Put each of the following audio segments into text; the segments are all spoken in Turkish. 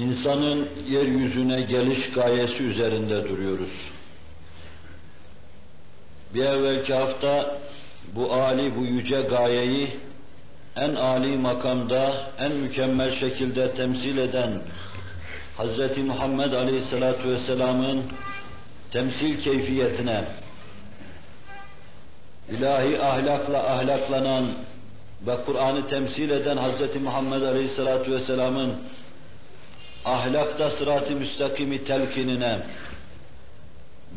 İnsanın yeryüzüne geliş gayesi üzerinde duruyoruz. Bir evvelki hafta bu âli, bu yüce gayeyi en âli makamda, en mükemmel şekilde temsil eden Hz. Muhammed Aleyhisselatü Vesselam'ın temsil keyfiyetine, ilahi ahlakla ahlaklanan ve Kur'an'ı temsil eden Hz. Muhammed Aleyhisselatü Vesselam'ın ahlakta sırat-ı müstakimi telkinine,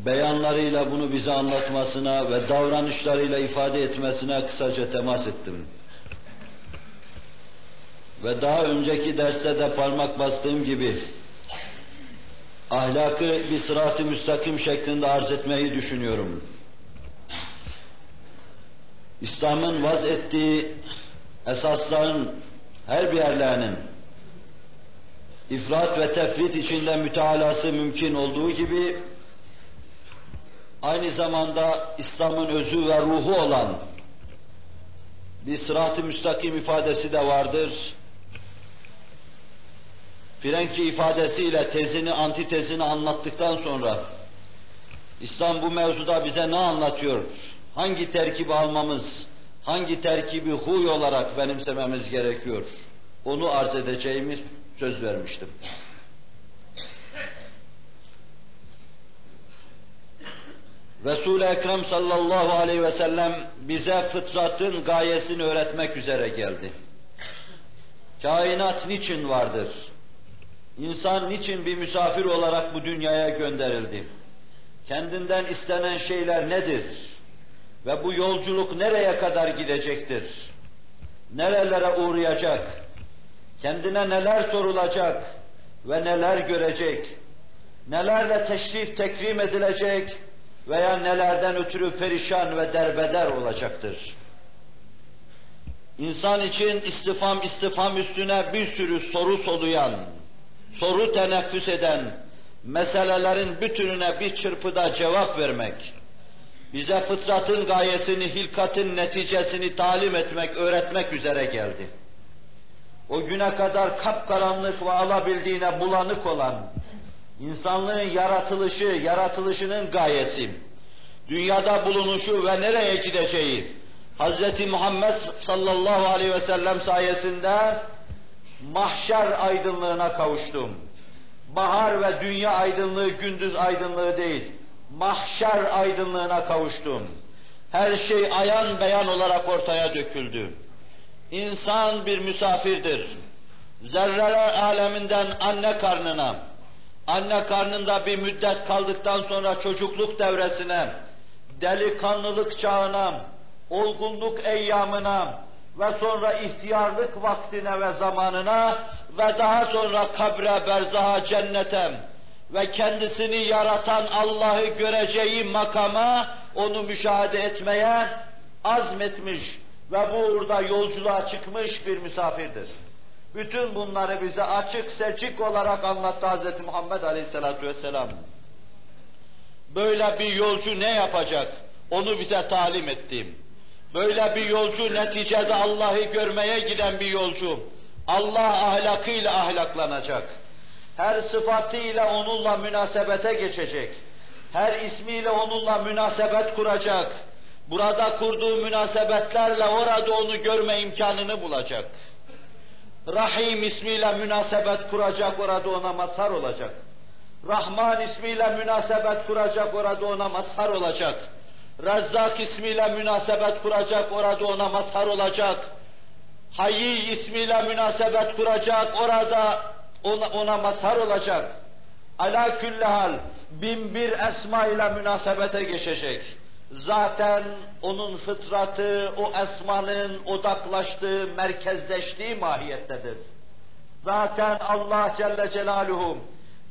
beyanlarıyla bunu bize anlatmasına ve davranışlarıyla ifade etmesine kısaca temas ettim. Ve daha önceki derste de parmak bastığım gibi ahlakı bir sırat-ı müstakim şeklinde arz etmeyi düşünüyorum. İslam'ın vaz ettiği esasların her bir yerlerinin ifrat ve tefrit içinde mütealası mümkün olduğu gibi aynı zamanda İslam'ın özü ve ruhu olan bir sırat-ı müstakim ifadesi de vardır. Frenki ifadesiyle tezini, antitezini anlattıktan sonra İslam bu mevzuda bize ne anlatıyor? Hangi terkibi almamız, hangi terkibi huy olarak benimsememiz gerekiyor? Onu arz edeceğimiz söz vermiştim. Resul-i Ekrem sallallahu aleyhi ve sellem bize fıtratın gayesini öğretmek üzere geldi. Kainat niçin vardır? İnsan niçin bir misafir olarak bu dünyaya gönderildi? Kendinden istenen şeyler nedir? Ve bu yolculuk nereye kadar gidecektir? Nerelere uğrayacak? Kendine neler sorulacak ve neler görecek? Nelerle teşrif tekrim edilecek veya nelerden ötürü perişan ve derbeder olacaktır? İnsan için istifam istifam üstüne bir sürü soru soluyan, soru teneffüs eden, meselelerin bütününe bir çırpıda cevap vermek, bize fıtratın gayesini, hilkatın neticesini talim etmek, öğretmek üzere geldi. O güne kadar kapkaranlık ve alabildiğine bulanık olan, insanlığın yaratılışı, yaratılışının gayesi, dünyada bulunuşu ve nereye gideceği, Hz. Muhammed sallallahu aleyhi ve sellem sayesinde mahşer aydınlığına kavuştum. Bahar ve dünya aydınlığı gündüz aydınlığı değil, mahşer aydınlığına kavuştum. Her şey ayan beyan olarak ortaya döküldü. İnsan bir misafirdir. Zerreler aleminden anne karnına, anne karnında bir müddet kaldıktan sonra çocukluk devresine, delikanlılık çağına, olgunluk eyyamına ve sonra ihtiyarlık vaktine ve zamanına ve daha sonra kabre, berzaha, cennete ve kendisini yaratan Allah'ı göreceği makama onu müşahede etmeye azmetmiş ve bu uğurda yolculuğa çıkmış bir misafirdir. Bütün bunları bize açık seçik olarak anlattı Hz. Muhammed Aleyhisselatü Vesselam. Böyle bir yolcu ne yapacak? Onu bize talim etti. Böyle bir yolcu neticede Allah'ı görmeye giden bir yolcu. Allah ahlakıyla ahlaklanacak. Her sıfatıyla onunla münasebete geçecek. Her ismiyle onunla münasebet kuracak. Burada kurduğu münasebetlerle orada onu görme imkanını bulacak. Rahim ismiyle münasebet kuracak, orada ona mazhar olacak. Rahman ismiyle münasebet kuracak, orada ona mazhar olacak. Rezzak ismiyle münasebet kuracak, orada ona mazhar olacak. Hayy ismiyle münasebet kuracak, orada ona, ona mazhar olacak. Ala küllehal bin bir esma ile münasebete geçecek. Zaten onun fıtratı o esmanın odaklaştığı, merkezleştiği mahiyettedir. Zaten Allah Celle Celaluhu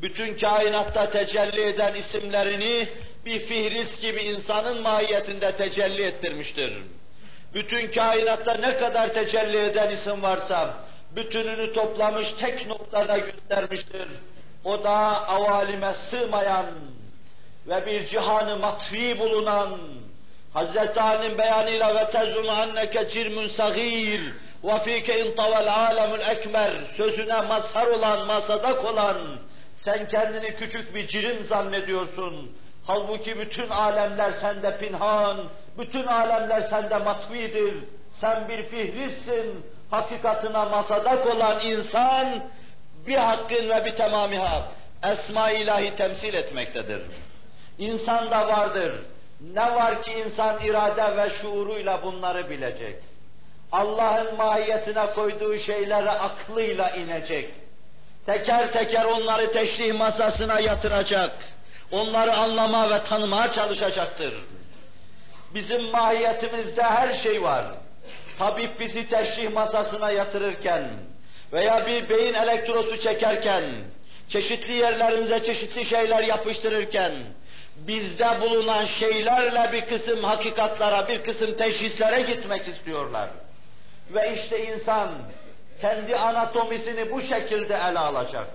bütün kainatta tecelli eden isimlerini bir fihris gibi insanın mahiyetinde tecelli ettirmiştir. Bütün kainatta ne kadar tecelli eden isim varsa, bütününü toplamış tek noktada göstermiştir. O da avalime sığmayan ve bir cihanı matfi bulunan Hazreti Ali'nin beyanıyla ve tezunu anneke cirmün sagir ve fike intavel alemül ekmer sözüne mazhar olan, masadak olan sen kendini küçük bir cirim zannediyorsun. Halbuki bütün alemler sende pinhan, bütün alemler sende matvidir. Sen bir fihrissin, hakikatına masadak olan insan bir hakkın ve bir temamiha esma ilahi temsil etmektedir. İnsan da vardır. Ne var ki insan irade ve şuuruyla bunları bilecek. Allah'ın mahiyetine koyduğu şeylere aklıyla inecek. Teker teker onları teşrih masasına yatıracak. Onları anlama ve tanımaya çalışacaktır. Bizim mahiyetimizde her şey var. Tabip bizi teşrih masasına yatırırken veya bir beyin elektrosu çekerken, çeşitli yerlerimize çeşitli şeyler yapıştırırken, bizde bulunan şeylerle bir kısım hakikatlara, bir kısım teşhislere gitmek istiyorlar. Ve işte insan kendi anatomisini bu şekilde ele alacak.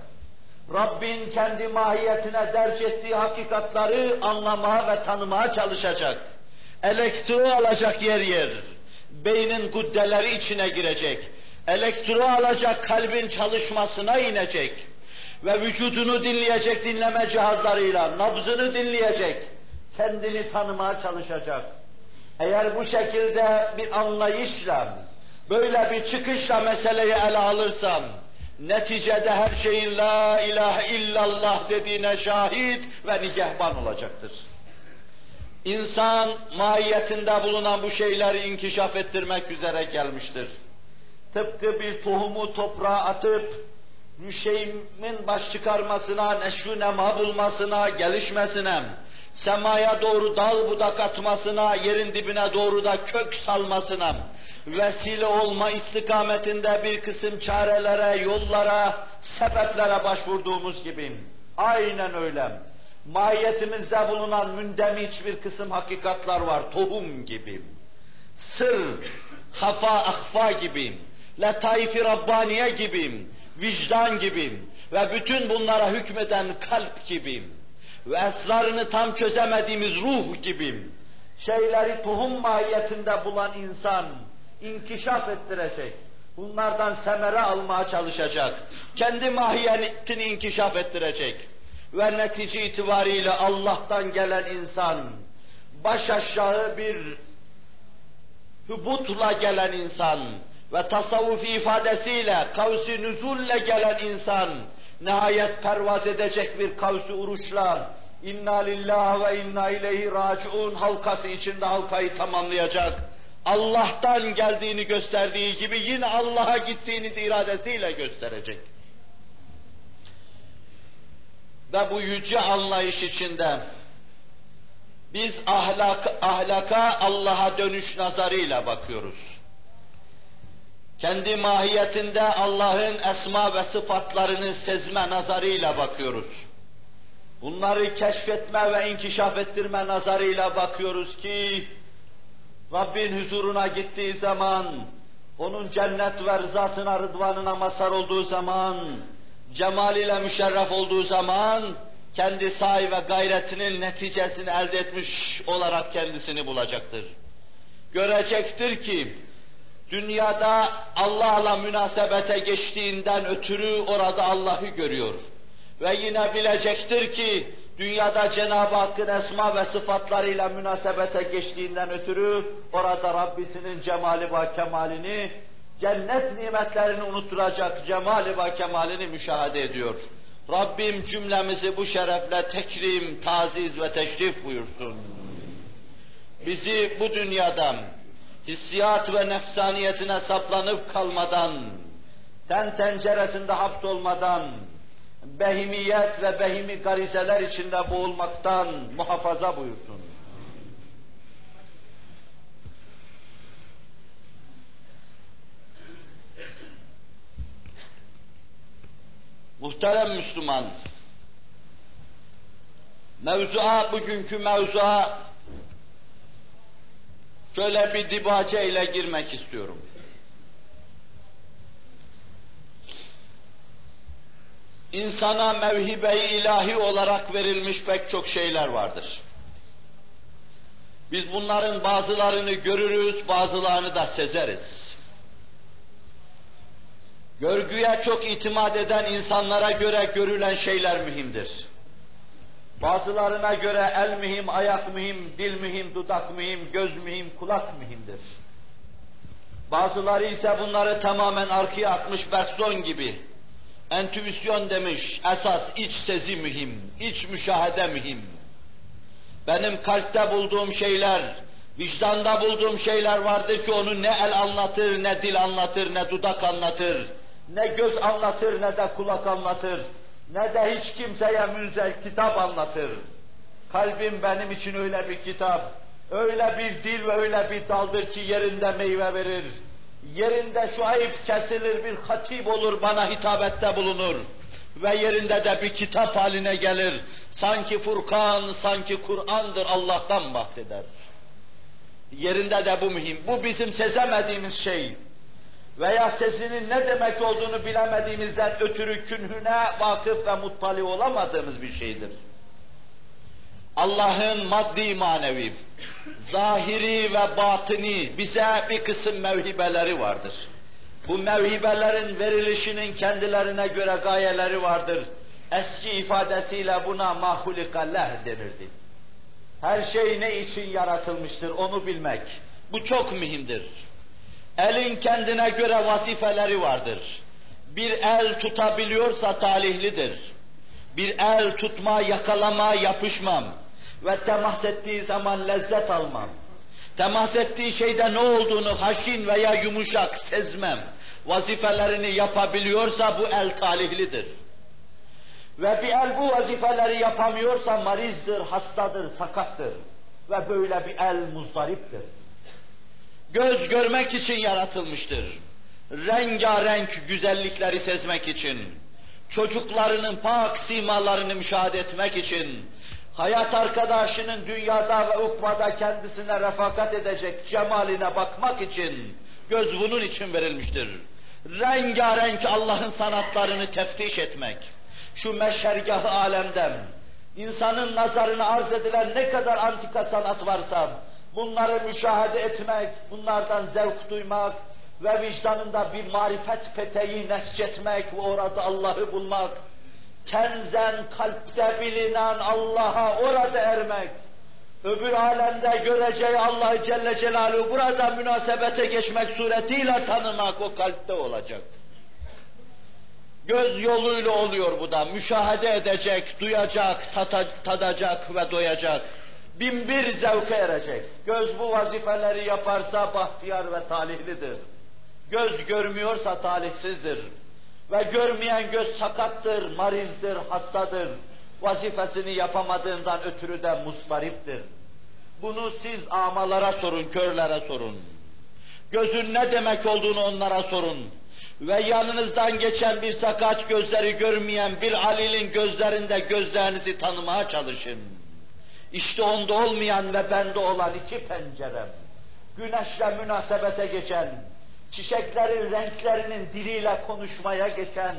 Rabbin kendi mahiyetine derc ettiği hakikatları anlamaya ve tanımaya çalışacak. Elektro alacak yer yer. Beynin guddeleri içine girecek. Elektro alacak kalbin çalışmasına inecek. Ve vücudunu dinleyecek dinleme cihazlarıyla, nabzını dinleyecek. Kendini tanımaya çalışacak. Eğer bu şekilde bir anlayışla, böyle bir çıkışla meseleyi ele alırsam, neticede her şeyin la ilahe illallah dediğine şahit ve nigehban olacaktır. İnsan mahiyetinde bulunan bu şeyleri inkişaf ettirmek üzere gelmiştir. Tıpkı bir tohumu toprağa atıp, şeyimin baş çıkarmasına, neşru nema bulmasına, gelişmesine, semaya doğru dal budak atmasına, yerin dibine doğru da kök salmasına, vesile olma istikametinde bir kısım çarelere, yollara, sebeplere başvurduğumuz gibi. Aynen öyle. Mahiyetimizde bulunan mündemiç bir kısım hakikatlar var, tohum gibi. Sır, hafa, ahfa gibi, letaif-i Rabbaniye gibi, vicdan gibi ve bütün bunlara hükmeden kalp gibi ve esrarını tam çözemediğimiz ruh gibi şeyleri tohum mahiyetinde bulan insan inkişaf ettirecek. Bunlardan semere almaya çalışacak. Kendi mahiyetini inkişaf ettirecek. Ve netice itibariyle Allah'tan gelen insan, baş aşağı bir hübutla gelen insan ve tasavvufi ifadesiyle kavsi nüzulle gelen insan, nihayet pervaz edecek bir kavsi uruşla, inna lillah ve inna ileyhi raciun halkası içinde halkayı tamamlayacak Allah'tan geldiğini gösterdiği gibi yine Allah'a gittiğini de iradesiyle gösterecek. Ve bu yüce anlayış içinde biz ahlak, ahlaka Allah'a dönüş nazarıyla bakıyoruz. Kendi mahiyetinde Allah'ın esma ve sıfatlarını sezme nazarıyla bakıyoruz. Bunları keşfetme ve inkişaf ettirme nazarıyla bakıyoruz ki Rabbin huzuruna gittiği zaman, onun cennet ve rızasına, rıdvanına mazhar olduğu zaman, cemaliyle müşerref olduğu zaman, kendi sahi ve gayretinin neticesini elde etmiş olarak kendisini bulacaktır. Görecektir ki, dünyada Allah'la münasebete geçtiğinden ötürü orada Allah'ı görüyor. Ve yine bilecektir ki, dünyada Cenab-ı Hakk'ın esma ve sıfatlarıyla münasebete geçtiğinden ötürü orada Rabbisinin cemali ve kemalini, cennet nimetlerini unutturacak cemali ve kemalini müşahede ediyor. Rabbim cümlemizi bu şerefle tekrim, taziz ve teşrif buyursun. Bizi bu dünyadan, hissiyat ve nefsaniyetine saplanıp kalmadan, ten tenceresinde hapsolmadan, behimiyet ve behimi garizeler içinde boğulmaktan muhafaza buyursun. Muhterem Müslüman, mevzua, bugünkü mevzua şöyle bir dibace ile girmek istiyorum. insana mevhibe-i ilahi olarak verilmiş pek çok şeyler vardır. Biz bunların bazılarını görürüz, bazılarını da sezeriz. Görgüye çok itimat eden insanlara göre görülen şeyler mühimdir. Bazılarına göre el mühim, ayak mühim, dil mühim, dudak mühim, göz mühim, kulak mühimdir. Bazıları ise bunları tamamen arkaya atmış Bergson gibi. Entüisyon demiş, esas iç sezi mühim, iç müşahede mühim. Benim kalpte bulduğum şeyler, vicdanda bulduğum şeyler vardır ki onu ne el anlatır, ne dil anlatır, ne dudak anlatır, ne göz anlatır, ne de kulak anlatır, ne de hiç kimseye münzel kitap anlatır. Kalbim benim için öyle bir kitap, öyle bir dil ve öyle bir daldır ki yerinde meyve verir. Yerinde şu ayıp kesilir bir hatip olur bana hitabette bulunur. Ve yerinde de bir kitap haline gelir. Sanki Furkan, sanki Kur'an'dır Allah'tan bahseder. Yerinde de bu mühim. Bu bizim sezemediğimiz şey. Veya sesinin ne demek olduğunu bilemediğimizden ötürü künhüne vakıf ve muttali olamadığımız bir şeydir. Allah'ın maddi manevi, zahiri ve batini bize bir kısım mevhibeleri vardır. Bu mevhibelerin verilişinin kendilerine göre gayeleri vardır. Eski ifadesiyle buna mahulika leh denirdi. Her şey ne için yaratılmıştır onu bilmek. Bu çok mühimdir. Elin kendine göre vazifeleri vardır. Bir el tutabiliyorsa talihlidir. Bir el tutma, yakalama, yapışmam ve temas ettiği zaman lezzet almam. Temas ettiği şeyde ne olduğunu haşin veya yumuşak sezmem. Vazifelerini yapabiliyorsa bu el talihlidir. Ve bir el bu vazifeleri yapamıyorsa marizdir, hastadır, sakattır. Ve böyle bir el muzdariptir. Göz görmek için yaratılmıştır. Rengarenk güzellikleri sezmek için, çocuklarının pak simalarını müşahede etmek için, hayat arkadaşının dünyada ve ukvada kendisine refakat edecek cemaline bakmak için, göz bunun için verilmiştir. Rengarenk Allah'ın sanatlarını teftiş etmek, şu meşergahı alemden, insanın nazarına arz edilen ne kadar antika sanat varsa, bunları müşahede etmek, bunlardan zevk duymak ve vicdanında bir marifet peteği nescetmek ve orada Allah'ı bulmak, kenzen kalpte bilinen Allah'a orada ermek, öbür alemde göreceği Allah Celle Celaluhu burada münasebete geçmek suretiyle tanımak o kalpte olacak. Göz yoluyla oluyor bu da. Müşahede edecek, duyacak, tata, tadacak ve doyacak. Bin bir zevke erecek. Göz bu vazifeleri yaparsa bahtiyar ve talihlidir. Göz görmüyorsa talihsizdir. Ve görmeyen göz sakattır, marizdir, hastadır. Vazifesini yapamadığından ötürü de mustariptir. Bunu siz amalara sorun, körlere sorun. Gözün ne demek olduğunu onlara sorun. Ve yanınızdan geçen bir sakat gözleri görmeyen bir Ali'nin gözlerinde gözlerinizi tanımaya çalışın. İşte onda olmayan ve bende olan iki pencerem. Güneşle münasebete geçen, çiçeklerin renklerinin diliyle konuşmaya geçen,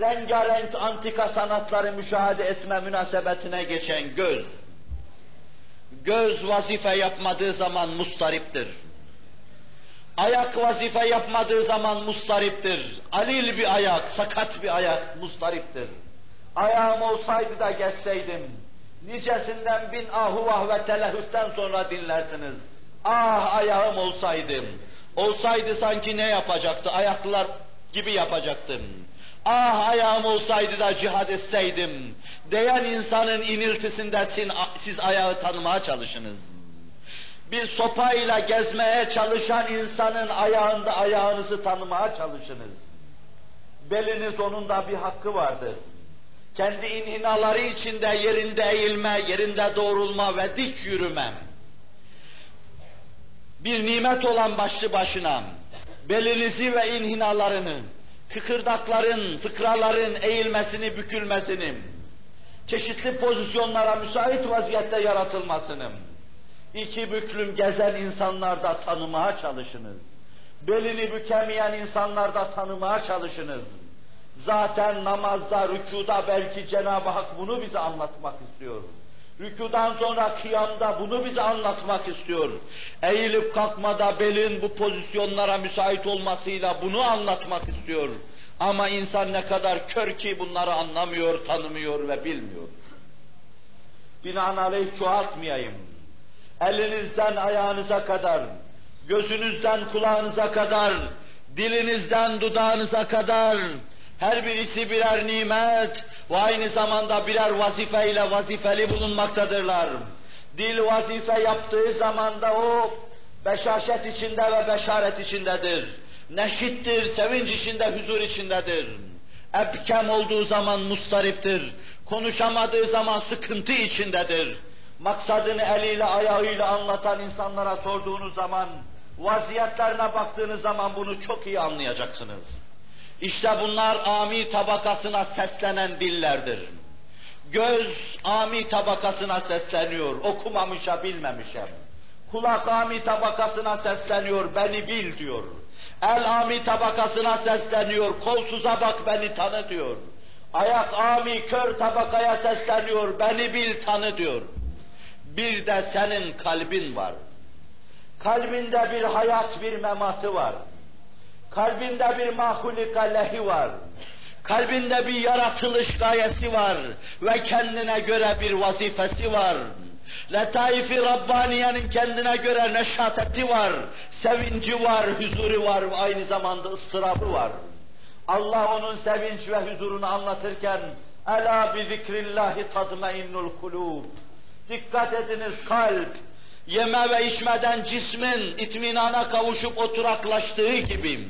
rengarenk antika sanatları müşahede etme münasebetine geçen göz. Göz vazife yapmadığı zaman mustariptir. Ayak vazife yapmadığı zaman mustariptir. Alil bir ayak, sakat bir ayak mustariptir. Ayağım olsaydı da geçseydim, nicesinden bin ahuvah ve telehüsten sonra dinlersiniz. Ah ayağım olsaydım, olsaydı sanki ne yapacaktı, ayaklılar gibi yapacaktım. Ah ayağım olsaydı da cihad etseydim, diyen insanın iniltisinde siz ayağı tanımaya çalışınız bir sopayla gezmeye çalışan insanın ayağında ayağınızı tanımaya çalışınız. Beliniz onun da bir hakkı vardır. Kendi inhinaları içinde yerinde eğilme, yerinde doğrulma ve dik yürüme. Bir nimet olan başlı başına belinizi ve inhinalarını, kıkırdakların, fıkraların eğilmesini, bükülmesini, çeşitli pozisyonlara müsait vaziyette yaratılmasını, İki büklüm gezen insanlarda tanımaya çalışınız. Belini bükemeyen insanlarda tanımaya çalışınız. Zaten namazda, rükuda belki Cenab-ı Hak bunu bize anlatmak istiyor. Rükudan sonra kıyamda bunu bize anlatmak istiyor. Eğilip kalkmada belin bu pozisyonlara müsait olmasıyla bunu anlatmak istiyor. Ama insan ne kadar kör ki bunları anlamıyor, tanımıyor ve bilmiyor. Binaenaleyh çoğaltmayayım. Elinizden ayağınıza kadar, gözünüzden kulağınıza kadar, dilinizden dudağınıza kadar, her birisi birer nimet ve aynı zamanda birer vazife ile vazifeli bulunmaktadırlar. Dil vazife yaptığı zaman da o beşaşet içinde ve beşaret içindedir. Neşittir, sevinç içinde, huzur içindedir. Ebkem olduğu zaman mustariptir. Konuşamadığı zaman sıkıntı içindedir. Maksadını eliyle ayağıyla anlatan insanlara sorduğunuz zaman, vaziyetlerine baktığınız zaman bunu çok iyi anlayacaksınız. İşte bunlar ami tabakasına seslenen dillerdir. Göz ami tabakasına sesleniyor, okumamışa bilmemişem. Kulak ami tabakasına sesleniyor, beni bil diyor. El ami tabakasına sesleniyor, kolsuza bak beni tanı diyor. Ayak ami kör tabakaya sesleniyor, beni bil tanı diyor. Bir de senin kalbin var. Kalbinde bir hayat, bir mematı var. Kalbinde bir mahulika lehi var. Kalbinde bir yaratılış gayesi var ve kendine göre bir vazifesi var. Letaif-i Rabbaniye'nin kendine göre neşateti var, sevinci var, huzuru var ve aynı zamanda ıstırabı var. Allah onun sevinç ve huzurunu anlatırken Ela bi zikrillahi tadmainnul kulub. Dikkat ediniz kalp, yeme ve içmeden cismin itminana kavuşup oturaklaştığı gibi,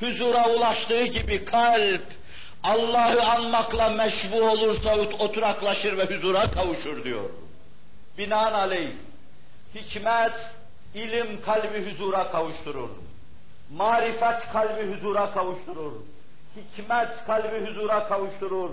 huzura ulaştığı gibi kalp, Allah'ı anmakla meşbu olursa oturaklaşır ve huzura kavuşur diyor. Binaenaleyh, hikmet, ilim kalbi huzura kavuşturur. Marifet kalbi huzura kavuşturur. Hikmet kalbi huzura kavuşturur.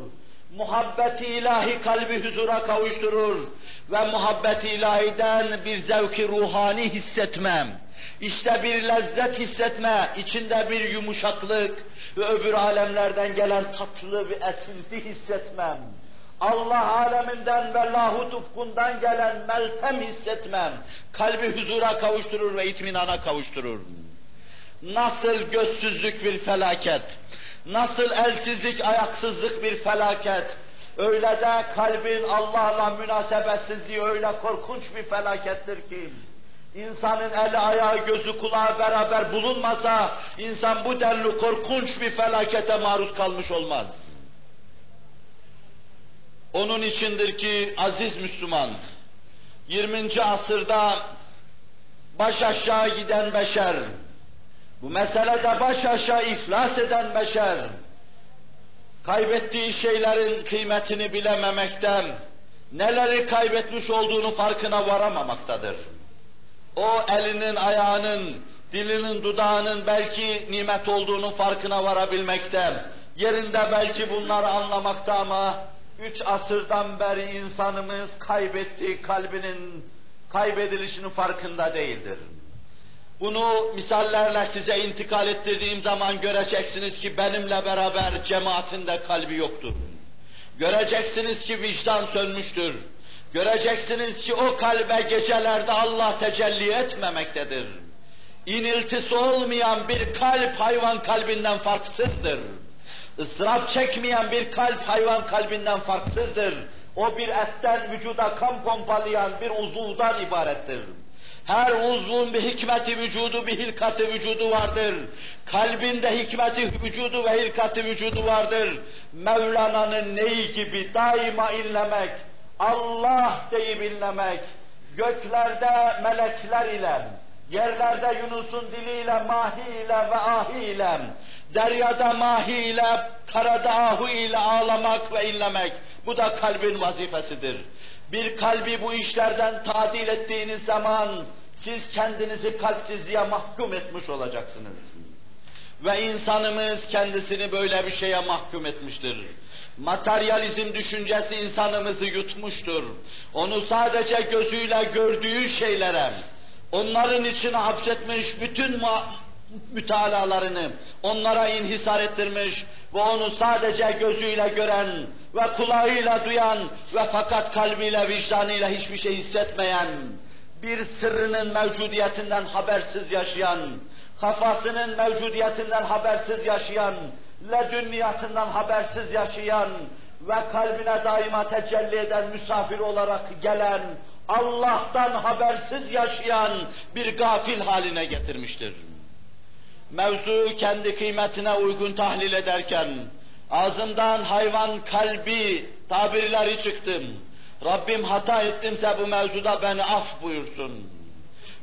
Muhabbeti ilahi kalbi huzura kavuşturur. Ve muhabbeti ilahiden bir zevki ruhani hissetmem. İşte bir lezzet hissetme, içinde bir yumuşaklık ve öbür alemlerden gelen tatlı bir esinti hissetmem. Allah aleminden ve lahut ufkundan gelen meltem hissetmem. Kalbi huzura kavuşturur ve itminana kavuşturur. Nasıl gözsüzlük bir felaket, nasıl elsizlik, ayaksızlık bir felaket, öyle de kalbin Allah'la münasebetsizliği öyle korkunç bir felakettir ki, İnsanın eli, ayağı, gözü, kulağı beraber bulunmasa, insan bu denli korkunç bir felakete maruz kalmış olmaz. Onun içindir ki aziz Müslüman, 20. asırda baş aşağı giden beşer, bu meselede baş aşağı iflas eden beşer, kaybettiği şeylerin kıymetini bilememekten, neleri kaybetmiş olduğunu farkına varamamaktadır. O elinin, ayağının, dilinin, dudağının belki nimet olduğunu farkına varabilmekte, yerinde belki bunları anlamakta ama üç asırdan beri insanımız kaybettiği kalbinin kaybedilişinin farkında değildir. Bunu misallerle size intikal ettirdiğim zaman göreceksiniz ki benimle beraber cemaatinde kalbi yoktur. Göreceksiniz ki vicdan sönmüştür. Göreceksiniz ki o kalbe gecelerde Allah tecelli etmemektedir. İniltisi olmayan bir kalp hayvan kalbinden farksızdır. Israf çekmeyen bir kalp hayvan kalbinden farksızdır. O bir etten vücuda kan pompalayan bir uzuvdan ibarettir. Her uzvun bir hikmeti vücudu, bir hilkati vücudu vardır. Kalbinde hikmeti vücudu ve hilkati vücudu vardır. Mevlana'nın neyi gibi daima inlemek, Allah deyip inlemek, göklerde melekler ile, yerlerde Yunus'un diliyle, mahi ile ve ahi ile, deryada mahi ile, karada ahu ile ağlamak ve inlemek, bu da kalbin vazifesidir. Bir kalbi bu işlerden tadil ettiğiniz zaman, siz kendinizi kalpsizliğe mahkum etmiş olacaksınız. Ve insanımız kendisini böyle bir şeye mahkum etmiştir. Materyalizm düşüncesi insanımızı yutmuştur. Onu sadece gözüyle gördüğü şeylere, onların içine hapsetmiş bütün mütalalarını onlara inhisar ettirmiş ve onu sadece gözüyle gören ve kulağıyla duyan ve fakat kalbiyle vicdanıyla hiçbir şey hissetmeyen, bir sırrının mevcudiyetinden habersiz yaşayan, kafasının mevcudiyetinden habersiz yaşayan, ledünniyatından habersiz yaşayan ve kalbine daima tecelli eden misafir olarak gelen, Allah'tan habersiz yaşayan bir gafil haline getirmiştir. Mevzu kendi kıymetine uygun tahlil ederken, ağzımdan hayvan kalbi tabirleri çıktım. Rabbim hata ettimse bu mevzuda beni af buyursun.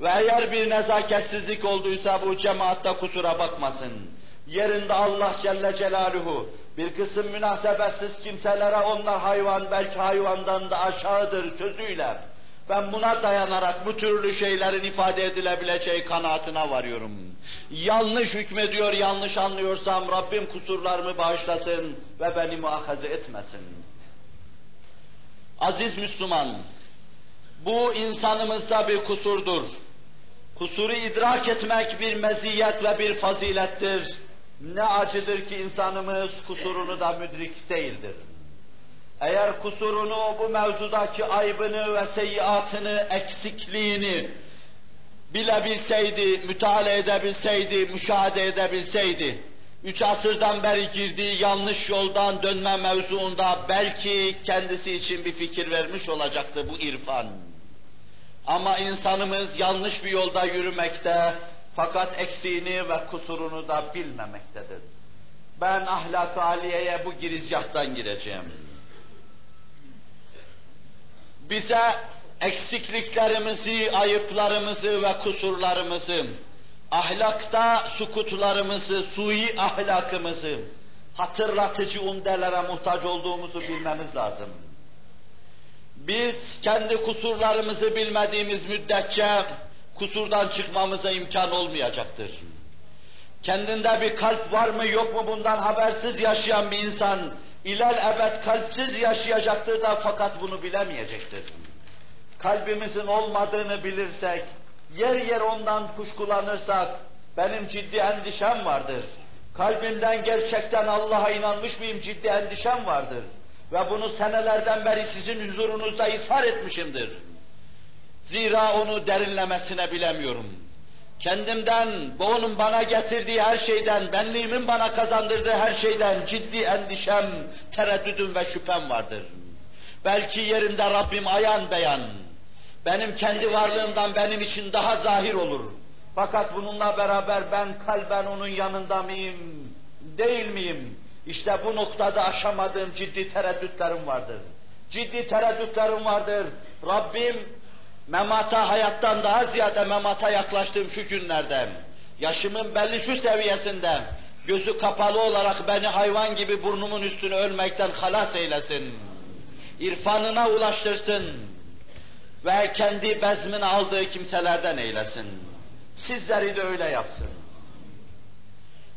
Ve eğer bir nezaketsizlik olduysa bu cemaatta kusura bakmasın. Yerinde Allah Celle Celaluhu bir kısım münasebetsiz kimselere onlar hayvan belki hayvandan da aşağıdır sözüyle ben buna dayanarak bu türlü şeylerin ifade edilebileceği kanaatine varıyorum. Yanlış hükmediyor, yanlış anlıyorsam Rabbim kusurlarımı bağışlasın ve beni muahaze etmesin. Aziz Müslüman, bu insanımızda bir kusurdur. Kusuru idrak etmek bir meziyet ve bir fazilettir. Ne acıdır ki insanımız kusurunu da müdrik değildir. Eğer kusurunu, bu mevzudaki aybını ve seyyiatını, eksikliğini bilebilseydi, müteala edebilseydi, müşahede edebilseydi, üç asırdan beri girdiği yanlış yoldan dönme mevzuunda belki kendisi için bir fikir vermiş olacaktı bu irfan. Ama insanımız yanlış bir yolda yürümekte, fakat eksiğini ve kusurunu da bilmemektedir. Ben ahlak-ı aliyeye bu girizgahtan gireceğim. Bize eksikliklerimizi, ayıplarımızı ve kusurlarımızı, ahlakta sukutlarımızı, sui ahlakımızı, hatırlatıcı umdelere muhtaç olduğumuzu bilmemiz lazım. Biz kendi kusurlarımızı bilmediğimiz müddetçe kusurdan çıkmamıza imkan olmayacaktır. Kendinde bir kalp var mı yok mu bundan habersiz yaşayan bir insan ilel ebed kalpsiz yaşayacaktır da fakat bunu bilemeyecektir. Kalbimizin olmadığını bilirsek, yer yer ondan kuşkulanırsak, benim ciddi endişem vardır. Kalbimden gerçekten Allah'a inanmış mıyım ciddi endişem vardır. Ve bunu senelerden beri sizin huzurunuzda ishar etmişimdir. Zira onu derinlemesine bilemiyorum. Kendimden, bu onun bana getirdiği her şeyden, benliğimin bana kazandırdığı her şeyden ciddi endişem, tereddüdüm ve şüphem vardır. Belki yerinde Rabbim ayan beyan, benim kendi varlığımdan benim için daha zahir olur. Fakat bununla beraber ben kalben onun yanında mıyım, değil miyim? İşte bu noktada aşamadığım ciddi tereddütlerim vardır. Ciddi tereddütlerim vardır. Rabbim memata hayattan daha ziyade memata yaklaştığım şu günlerde, yaşımın belli şu seviyesinde, gözü kapalı olarak beni hayvan gibi burnumun üstüne ölmekten halas eylesin. İrfanına ulaştırsın ve kendi bezmini aldığı kimselerden eylesin. Sizleri de öyle yapsın.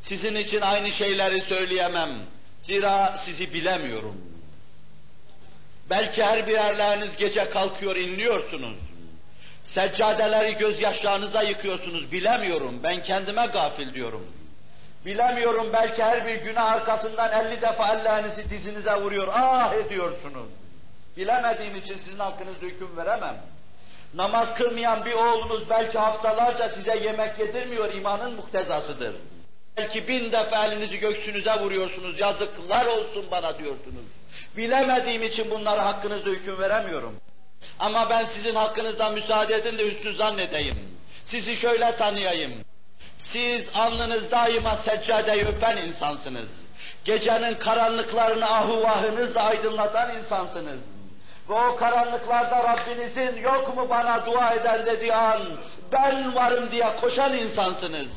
Sizin için aynı şeyleri söyleyemem. Zira sizi bilemiyorum. Belki her birerleriniz gece kalkıyor inliyorsunuz. Seccadeleri gözyaşlarınıza yıkıyorsunuz. Bilemiyorum. Ben kendime gafil diyorum. Bilemiyorum belki her bir günah arkasından elli defa ellerinizi dizinize vuruyor. Ah ediyorsunuz. Bilemediğim için sizin hakkınızda hüküm veremem. Namaz kılmayan bir oğlunuz belki haftalarca size yemek yedirmiyor, imanın muktezasıdır. Belki bin defa elinizi göksünüze vuruyorsunuz, yazıklar olsun bana diyorsunuz. Bilemediğim için bunları hakkınızda hüküm veremiyorum. Ama ben sizin hakkınızda müsaade edin de üstü zannedeyim. Sizi şöyle tanıyayım. Siz alnınız daima seccadeyi öpen insansınız. Gecenin karanlıklarını ahuvahınızla aydınlatan insansınız. Ve o karanlıklarda Rabbinizin yok mu bana dua eden dediği an ben varım diye koşan insansınız.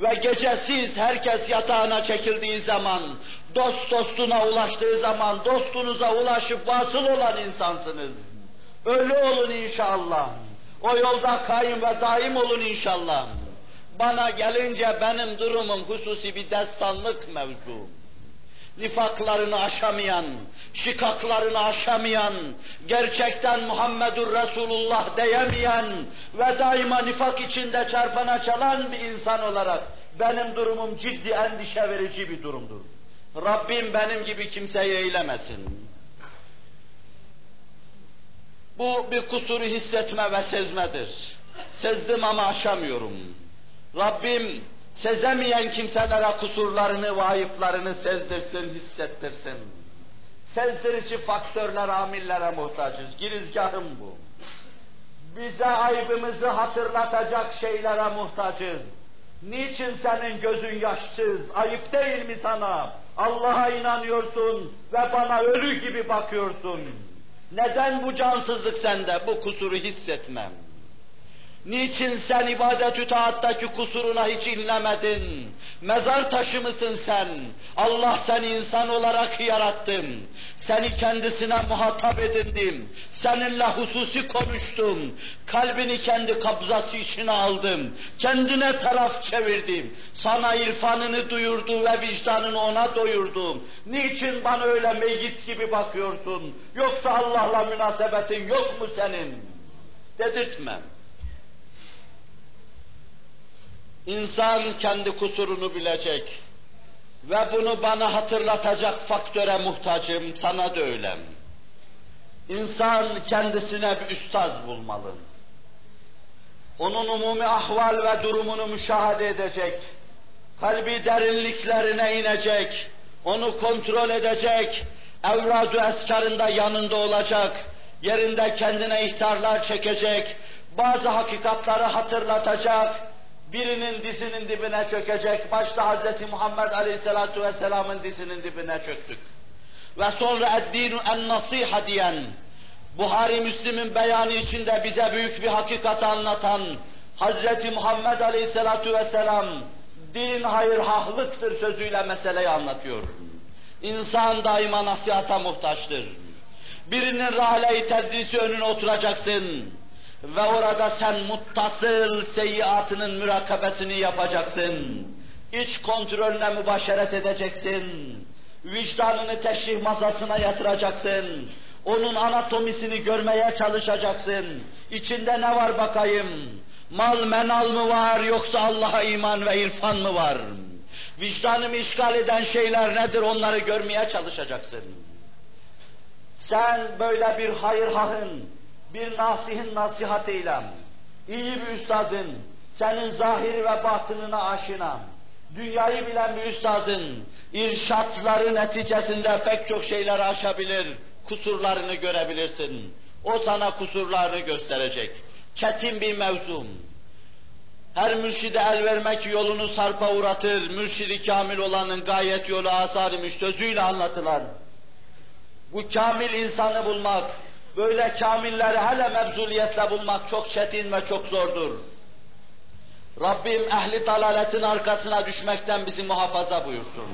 Ve gece siz herkes yatağına çekildiği zaman, dost dostuna ulaştığı zaman dostunuza ulaşıp vasıl olan insansınız. Öyle olun inşallah. O yolda kaim ve daim olun inşallah. Bana gelince benim durumum hususi bir destanlık mevzu. nifaklarını aşamayan, şikaklarını aşamayan, gerçekten Muhammedur Resulullah diyemeyen ve daima nifak içinde çarpana çalan bir insan olarak benim durumum ciddi endişe verici bir durumdur. Rabbim benim gibi kimseyi eylemesin. Bu bir kusuru hissetme ve sezmedir. Sezdim ama aşamıyorum. Rabbim sezemeyen kimselere kusurlarını ve ayıplarını sezdirsin, hissettirsin. Sezdirici faktörler, amillere muhtacız. Girizgahım bu. Bize aybımızı hatırlatacak şeylere muhtacız. Niçin senin gözün yaşsız? Ayıp değil mi sana? Allah'a inanıyorsun ve bana ölü gibi bakıyorsun. Neden bu cansızlık sende, bu kusuru hissetmem? Niçin sen ibadet-ü taattaki kusuruna hiç inlemedin? Mezar taşı mısın sen? Allah seni insan olarak yarattım. Seni kendisine muhatap edindim. Seninle hususi konuştum. Kalbini kendi kabzası içine aldım. Kendine taraf çevirdim. Sana irfanını duyurdu ve vicdanını ona doyurdum. Niçin bana öyle meyyit gibi bakıyorsun? Yoksa Allah'la münasebetin yok mu senin? Dedirtmem. İnsan kendi kusurunu bilecek. Ve bunu bana hatırlatacak faktöre muhtacım, sana da öyle. İnsan kendisine bir üstaz bulmalı. Onun umumi ahval ve durumunu müşahede edecek, kalbi derinliklerine inecek, onu kontrol edecek, evradu eskarında yanında olacak, yerinde kendine ihtarlar çekecek, bazı hakikatları hatırlatacak, birinin dizinin dibine çökecek, başta Hz. Muhammed Aleyhisselatü Vesselam'ın dizinin dibine çöktük. Ve sonra eddinu en nasiha diyen, Buhari Müslim'in beyanı içinde bize büyük bir hakikat anlatan Hz. Muhammed Aleyhisselatü Vesselam, din hayır hahlıktır sözüyle meseleyi anlatıyor. İnsan daima nasihata muhtaçtır. Birinin rahle-i tedrisi önüne oturacaksın ve orada sen muttasıl seyyiatının mürakabesini yapacaksın. İç kontrolüne mübaşeret edeceksin. Vicdanını teşrih masasına yatıracaksın. Onun anatomisini görmeye çalışacaksın. İçinde ne var bakayım? Mal menal mı var yoksa Allah'a iman ve irfan mı var? Vicdanımı işgal eden şeyler nedir onları görmeye çalışacaksın. Sen böyle bir hayır hahın, bir nasihin nasihatıyla, iyi bir üstazın, senin zahiri ve batınına aşina, dünyayı bilen bir üstazın, irşatları neticesinde pek çok şeyler aşabilir, kusurlarını görebilirsin. O sana kusurlarını gösterecek. Çetin bir mevzum. Her mürşide el vermek yolunu sarpa uğratır, mürşidi kamil olanın gayet yolu asarmış sözüyle anlatılan. Bu kamil insanı bulmak, böyle kamilleri hele mebzuliyetle bulmak çok çetin ve çok zordur. Rabbim ehli dalaletin arkasına düşmekten bizi muhafaza buyursun.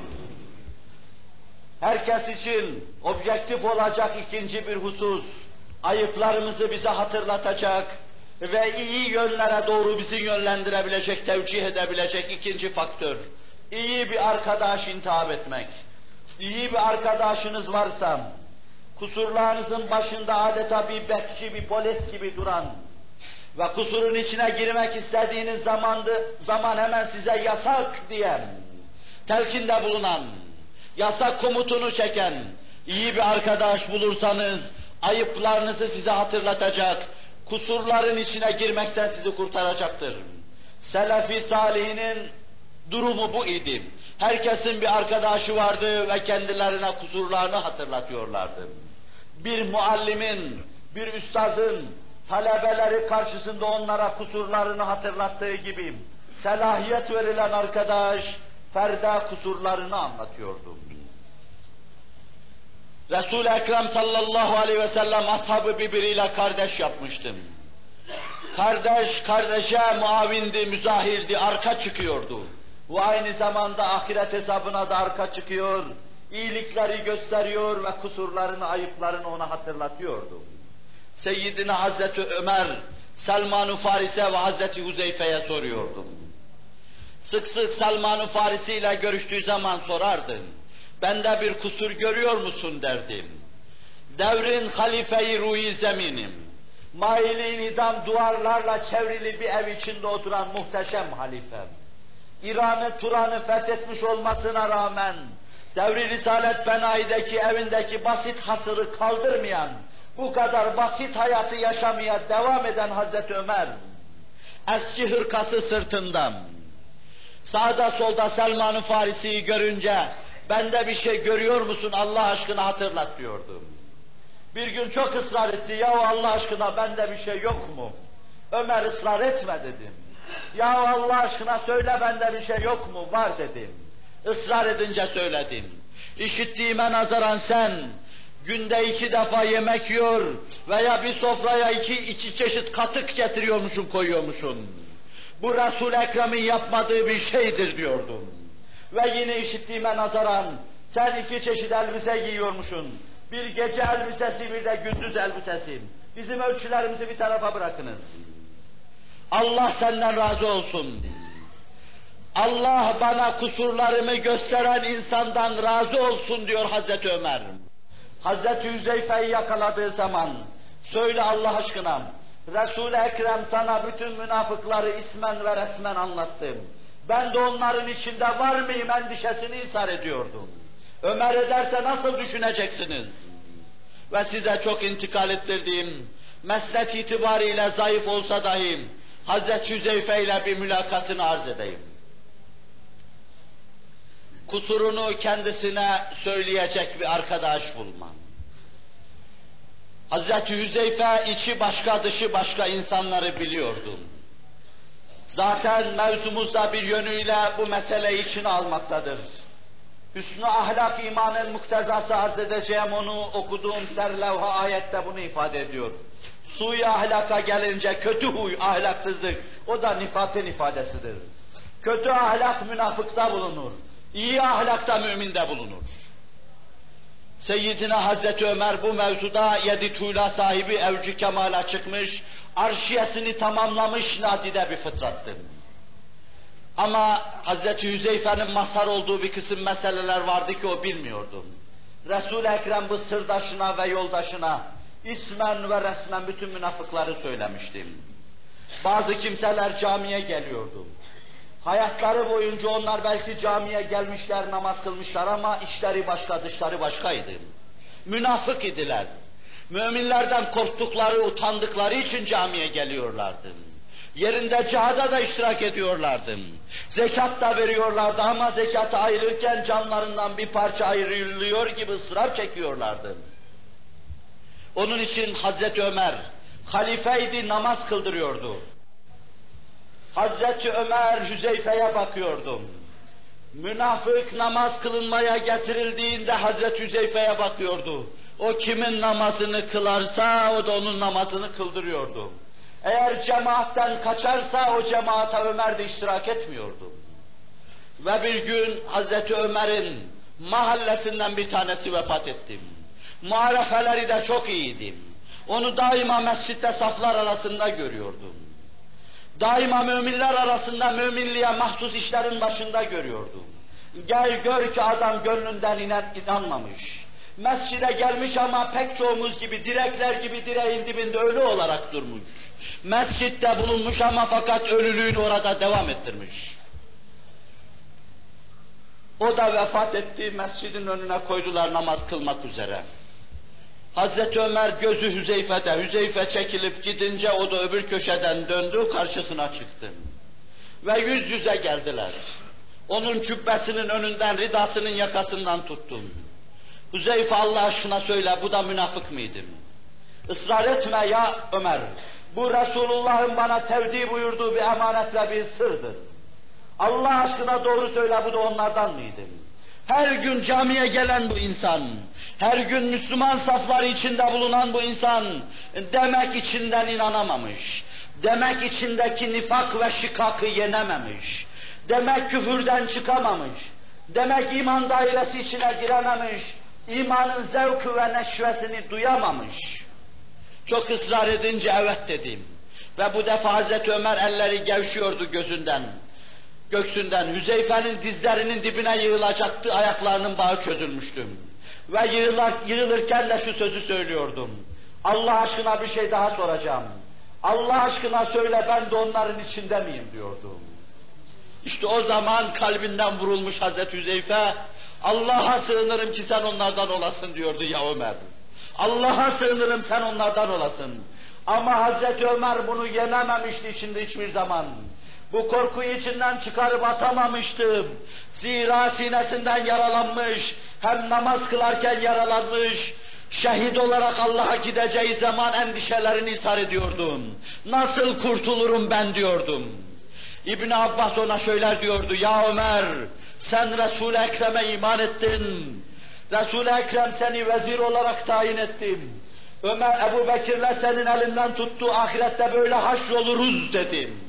Herkes için objektif olacak ikinci bir husus, ayıplarımızı bize hatırlatacak ve iyi yönlere doğru bizi yönlendirebilecek, tevcih edebilecek ikinci faktör. İyi bir arkadaş intihap etmek. İyi bir arkadaşınız varsa, kusurlarınızın başında adeta bir bekçi, bir polis gibi duran ve kusurun içine girmek istediğiniz zamandı, zaman hemen size yasak diyen, telkinde bulunan, yasak komutunu çeken, iyi bir arkadaş bulursanız, ayıplarınızı size hatırlatacak, kusurların içine girmekten sizi kurtaracaktır. Selefi salihinin durumu bu idi. Herkesin bir arkadaşı vardı ve kendilerine kusurlarını hatırlatıyorlardı. Bir muallimin, bir üstazın talebeleri karşısında onlara kusurlarını hatırlattığı gibi selahiyet verilen arkadaş ferda kusurlarını anlatıyordu. Resul-i Ekrem sallallahu aleyhi ve sellem ashabı birbiriyle kardeş yapmıştım. Kardeş kardeşe muavindi, müzahirdi, arka çıkıyordu. Bu aynı zamanda ahiret hesabına da arka çıkıyor, iyilikleri gösteriyor ve kusurlarını, ayıplarını ona hatırlatıyordu. Seyyidina Hazreti Ömer, Selman-ı Faris'e ve Hazreti Huzeyfe'ye soruyordu. Sık sık Selman-ı Farisi ile görüştüğü zaman sorardı. bende bir kusur görüyor musun derdim. Devrin halife-i ruhi zeminim. Maili nidam duvarlarla çevrili bir ev içinde oturan muhteşem halifem. İran'ı, Turan'ı fethetmiş olmasına rağmen devri Risalet Benai'deki evindeki basit hasırı kaldırmayan, bu kadar basit hayatı yaşamaya devam eden Hazreti Ömer, eski hırkası sırtından, sağda solda Selman-ı Farisi'yi görünce, bende bir şey görüyor musun Allah aşkına hatırlat diyordum. Bir gün çok ısrar etti, ya Allah aşkına bende bir şey yok mu? Ömer ısrar etme dedim. Ya Allah aşkına söyle bende bir şey yok mu? Var dedim. Israr edince söyledim. İşittiğime nazaran sen günde iki defa yemek yiyor veya bir sofraya iki, iki çeşit katık getiriyormuşsun koyuyormuşsun. Bu resul Ekrem'in yapmadığı bir şeydir diyordum. Ve yine işittiğime nazaran sen iki çeşit elbise giyiyormuşsun. Bir gece elbisesi bir de gündüz elbisesi. Bizim ölçülerimizi bir tarafa bırakınız. Allah senden razı olsun. Allah bana kusurlarımı gösteren insandan razı olsun diyor Hazreti Ömer. Hazreti Hüzeyfe'yi yakaladığı zaman söyle Allah aşkına Resul-i Ekrem sana bütün münafıkları ismen ve resmen anlattım. Ben de onların içinde var mıyım endişesini ishar ediyordum. Ömer ederse nasıl düşüneceksiniz? Ve size çok intikal ettirdiğim, meslek itibariyle zayıf olsa dahi Hazreti Hüzeyfe ile bir mülakatını arz edeyim. Kusurunu kendisine söyleyecek bir arkadaş bulmam. Hazreti Hüzeyfe içi başka dışı başka insanları biliyordum. Zaten mevzumuzda bir yönüyle bu meseleyi içine almaktadır. Hüsnü ahlak imanın muktezası arz edeceğim onu okuduğum serlevha ayette bunu ifade ediyor. Suyu ahlaka gelince kötü huy, ahlaksızlık, o da nifakın ifadesidir. Kötü ahlak münafıkta bulunur, iyi ahlakta müminde bulunur. Seyyidina Hazreti Ömer bu mevzuda yedi tuğla sahibi evci kemala çıkmış, arşiyesini tamamlamış nadide bir fıtrattır. Ama Hazreti Hüzeyfe'nin mazhar olduğu bir kısım meseleler vardı ki o bilmiyordum. Resul-i Ekrem bu sırdaşına ve yoldaşına ismen ve resmen bütün münafıkları söylemiştim. Bazı kimseler camiye geliyordu. Hayatları boyunca onlar belki camiye gelmişler, namaz kılmışlar ama işleri başka, dışları başkaydı. Münafık idiler. Müminlerden korktukları, utandıkları için camiye geliyorlardı. Yerinde cihada da iştirak ediyorlardı. Zekat da veriyorlardı ama zekatı ayırırken canlarından bir parça ayrılıyor gibi ısrar çekiyorlardı. Onun için Hazreti Ömer halifeydi namaz kıldırıyordu. Hazreti Ömer Hüzeyfe'ye bakıyordum. Münafık namaz kılınmaya getirildiğinde Hazreti Hüzeyfe'ye bakıyordu. O kimin namazını kılarsa o da onun namazını kıldırıyordu. Eğer cemaatten kaçarsa o cemaata Ömer de iştirak etmiyordu. Ve bir gün Hazreti Ömer'in mahallesinden bir tanesi vefat etti. Muharefeleri de çok iyiydi. Onu daima mescitte saflar arasında görüyordum. Daima müminler arasında müminliğe mahsus işlerin başında görüyordum. Gel gör ki adam gönlünden inan, inanmamış. Mescide gelmiş ama pek çoğumuz gibi direkler gibi direğin dibinde ölü olarak durmuş. Mescitte bulunmuş ama fakat ölülüğünü orada devam ettirmiş. O da vefat etti, mescidin önüne koydular namaz kılmak üzere. Hazreti Ömer gözü Hüzeyfe'de, Hüzeyfe çekilip gidince o da öbür köşeden döndü, karşısına çıktı. Ve yüz yüze geldiler. Onun cübbesinin önünden, ridasının yakasından tuttum. Hüzeyfe Allah aşkına söyle, bu da münafık mıydım? Israr etme ya Ömer. Bu Resulullah'ın bana tevdi buyurduğu bir emanet ve bir sırdır. Allah aşkına doğru söyle, bu da onlardan mıydım? Her gün camiye gelen bu insan, her gün Müslüman safları içinde bulunan bu insan, demek içinden inanamamış, demek içindeki nifak ve şikakı yenememiş, demek küfürden çıkamamış, demek iman dairesi içine girememiş, imanın zevkü ve neşvesini duyamamış. Çok ısrar edince evet dedim. Ve bu defa Hazreti Ömer elleri gevşiyordu gözünden. Göksünden Hüzeyfe'nin dizlerinin dibine yığılacaktı, ayaklarının bağı çözülmüştü. Ve yığılar, yığılırken de şu sözü söylüyordum. Allah aşkına bir şey daha soracağım. Allah aşkına söyle ben de onların içinde miyim diyordum. İşte o zaman kalbinden vurulmuş Hazreti Hüzeyfe, Allah'a sığınırım ki sen onlardan olasın diyordu ya Ömer. Allah'a sığınırım sen onlardan olasın. Ama Hazreti Ömer bunu yenememişti içinde hiçbir zaman. Bu korkuyu içinden çıkarıp atamamıştı. Zira sinesinden yaralanmış, hem namaz kılarken yaralanmış, şehit olarak Allah'a gideceği zaman endişelerini ishar ediyordum. Nasıl kurtulurum ben diyordum. İbn Abbas ona şöyler diyordu, ya Ömer sen Resul-i Ekrem'e iman ettin. Resul-i Ekrem seni vezir olarak tayin ettim. Ömer Ebu Bekir'le senin elinden tuttu, ahirette böyle haşroluruz dedim.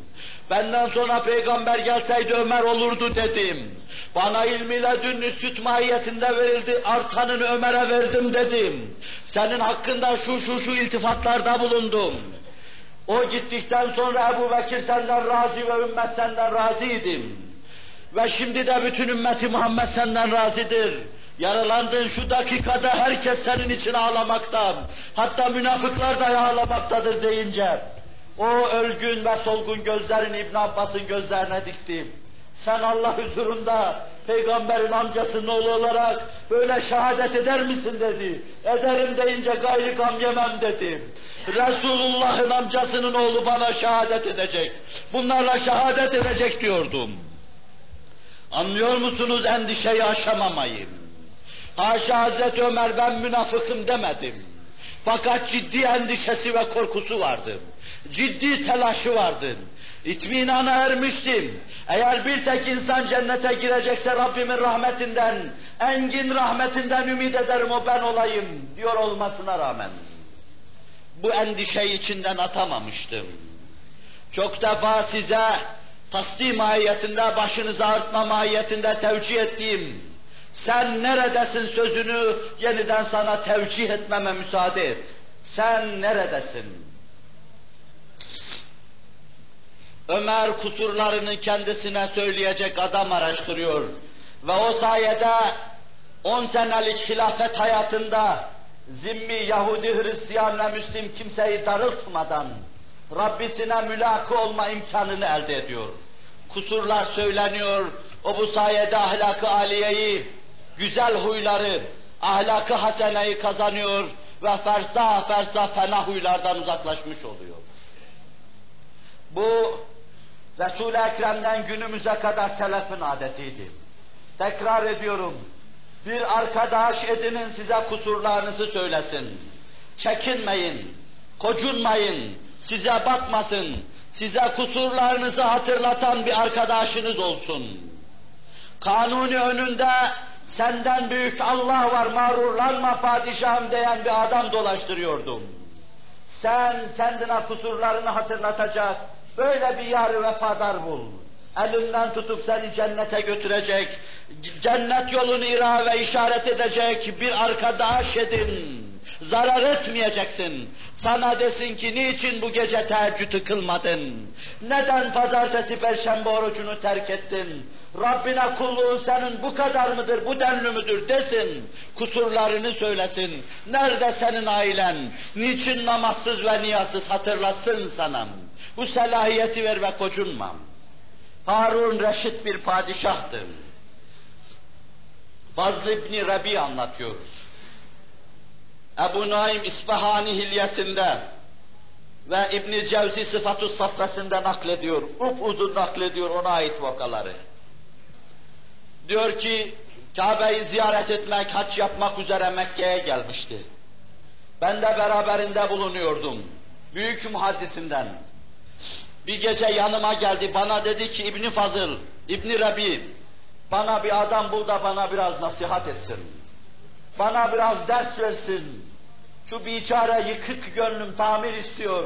Benden sonra peygamber gelseydi Ömer olurdu dedim. Bana ilmiyle dün süt mahiyetinde verildi, artanını Ömer'e verdim dedim. Senin hakkında şu şu şu iltifatlarda bulundum. O gittikten sonra Ebu Bekir senden razı ve ümmet senden razıydım. Ve şimdi de bütün ümmeti Muhammed senden razıdır. Yaralandığın şu dakikada herkes senin için ağlamakta. Hatta münafıklar da ağlamaktadır deyince. O ölgün ve solgun gözlerini İbn Abbas'ın gözlerine dikti. Sen Allah huzurunda peygamberin amcasının oğlu olarak böyle şehadet eder misin dedi. Ederim deyince gayri gam yemem dedi. Resulullah'ın amcasının oğlu bana şehadet edecek. Bunlarla şehadet edecek diyordum. Anlıyor musunuz endişeyi aşamamayı? Haşa Hazreti Ömer ben münafıkım demedim. Fakat ciddi endişesi ve korkusu vardı. Ciddi telaşı vardı. İtminana ermiştim. Eğer bir tek insan cennete girecekse Rabbimin rahmetinden, engin rahmetinden ümit ederim o ben olayım diyor olmasına rağmen. Bu endişeyi içinden atamamıştım. Çok defa size tasdim mahiyetinde, başınızı artma mahiyetinde tevcih ettiğim, sen neredesin sözünü yeniden sana tevcih etmeme müsaade et. Sen neredesin? Ömer kusurlarını kendisine söyleyecek adam araştırıyor. Ve o sayede on senelik hilafet hayatında zimmi Yahudi, Hristiyan ve Müslim kimseyi darıltmadan Rabbisine mülakı olma imkanını elde ediyor. Kusurlar söyleniyor, o bu sayede ahlakı aliyeyi, güzel huyları, ahlakı haseneyi kazanıyor ve fersa fersa fena huylardan uzaklaşmış oluyor. Bu Resul-i Ekrem'den günümüze kadar selefin adetiydi. Tekrar ediyorum, bir arkadaş edinin size kusurlarınızı söylesin. Çekinmeyin, kocunmayın, size bakmasın, size kusurlarınızı hatırlatan bir arkadaşınız olsun. Kanuni önünde senden büyük Allah var mağrurlanma padişahım diyen bir adam dolaştırıyordum. Sen kendine kusurlarını hatırlatacak böyle bir yarı vefadar bul. Elinden tutup seni cennete götürecek, cennet yolunu ira ve işaret edecek bir arkadaş edin. Zarar etmeyeceksin. Sana desin ki niçin bu gece teheccüdü kılmadın? Neden pazartesi perşembe orucunu terk ettin? Rabbine kulluğun senin bu kadar mıdır, bu denli müdür desin. Kusurlarını söylesin. Nerede senin ailen? Niçin namazsız ve niyazsız hatırlasın sana. Bu selahiyeti ver ve kocunma. Harun reşit bir padişahtı. Fazl İbni Rabi anlatıyor. Ebu Naim İsfahani hilyesinde ve İbn Cevzi sıfatu safkasında naklediyor. Up uzun naklediyor ona ait vakaları. Diyor ki Kabe'yi ziyaret etmek, haç yapmak üzere Mekke'ye gelmişti. Ben de beraberinde bulunuyordum. Büyük muhaddisinden. Bir gece yanıma geldi, bana dedi ki İbni Fazıl, İbni Rabi, bana bir adam bul da bana biraz nasihat etsin. Bana biraz ders versin. Şu biçare yıkık gönlüm tamir istiyor.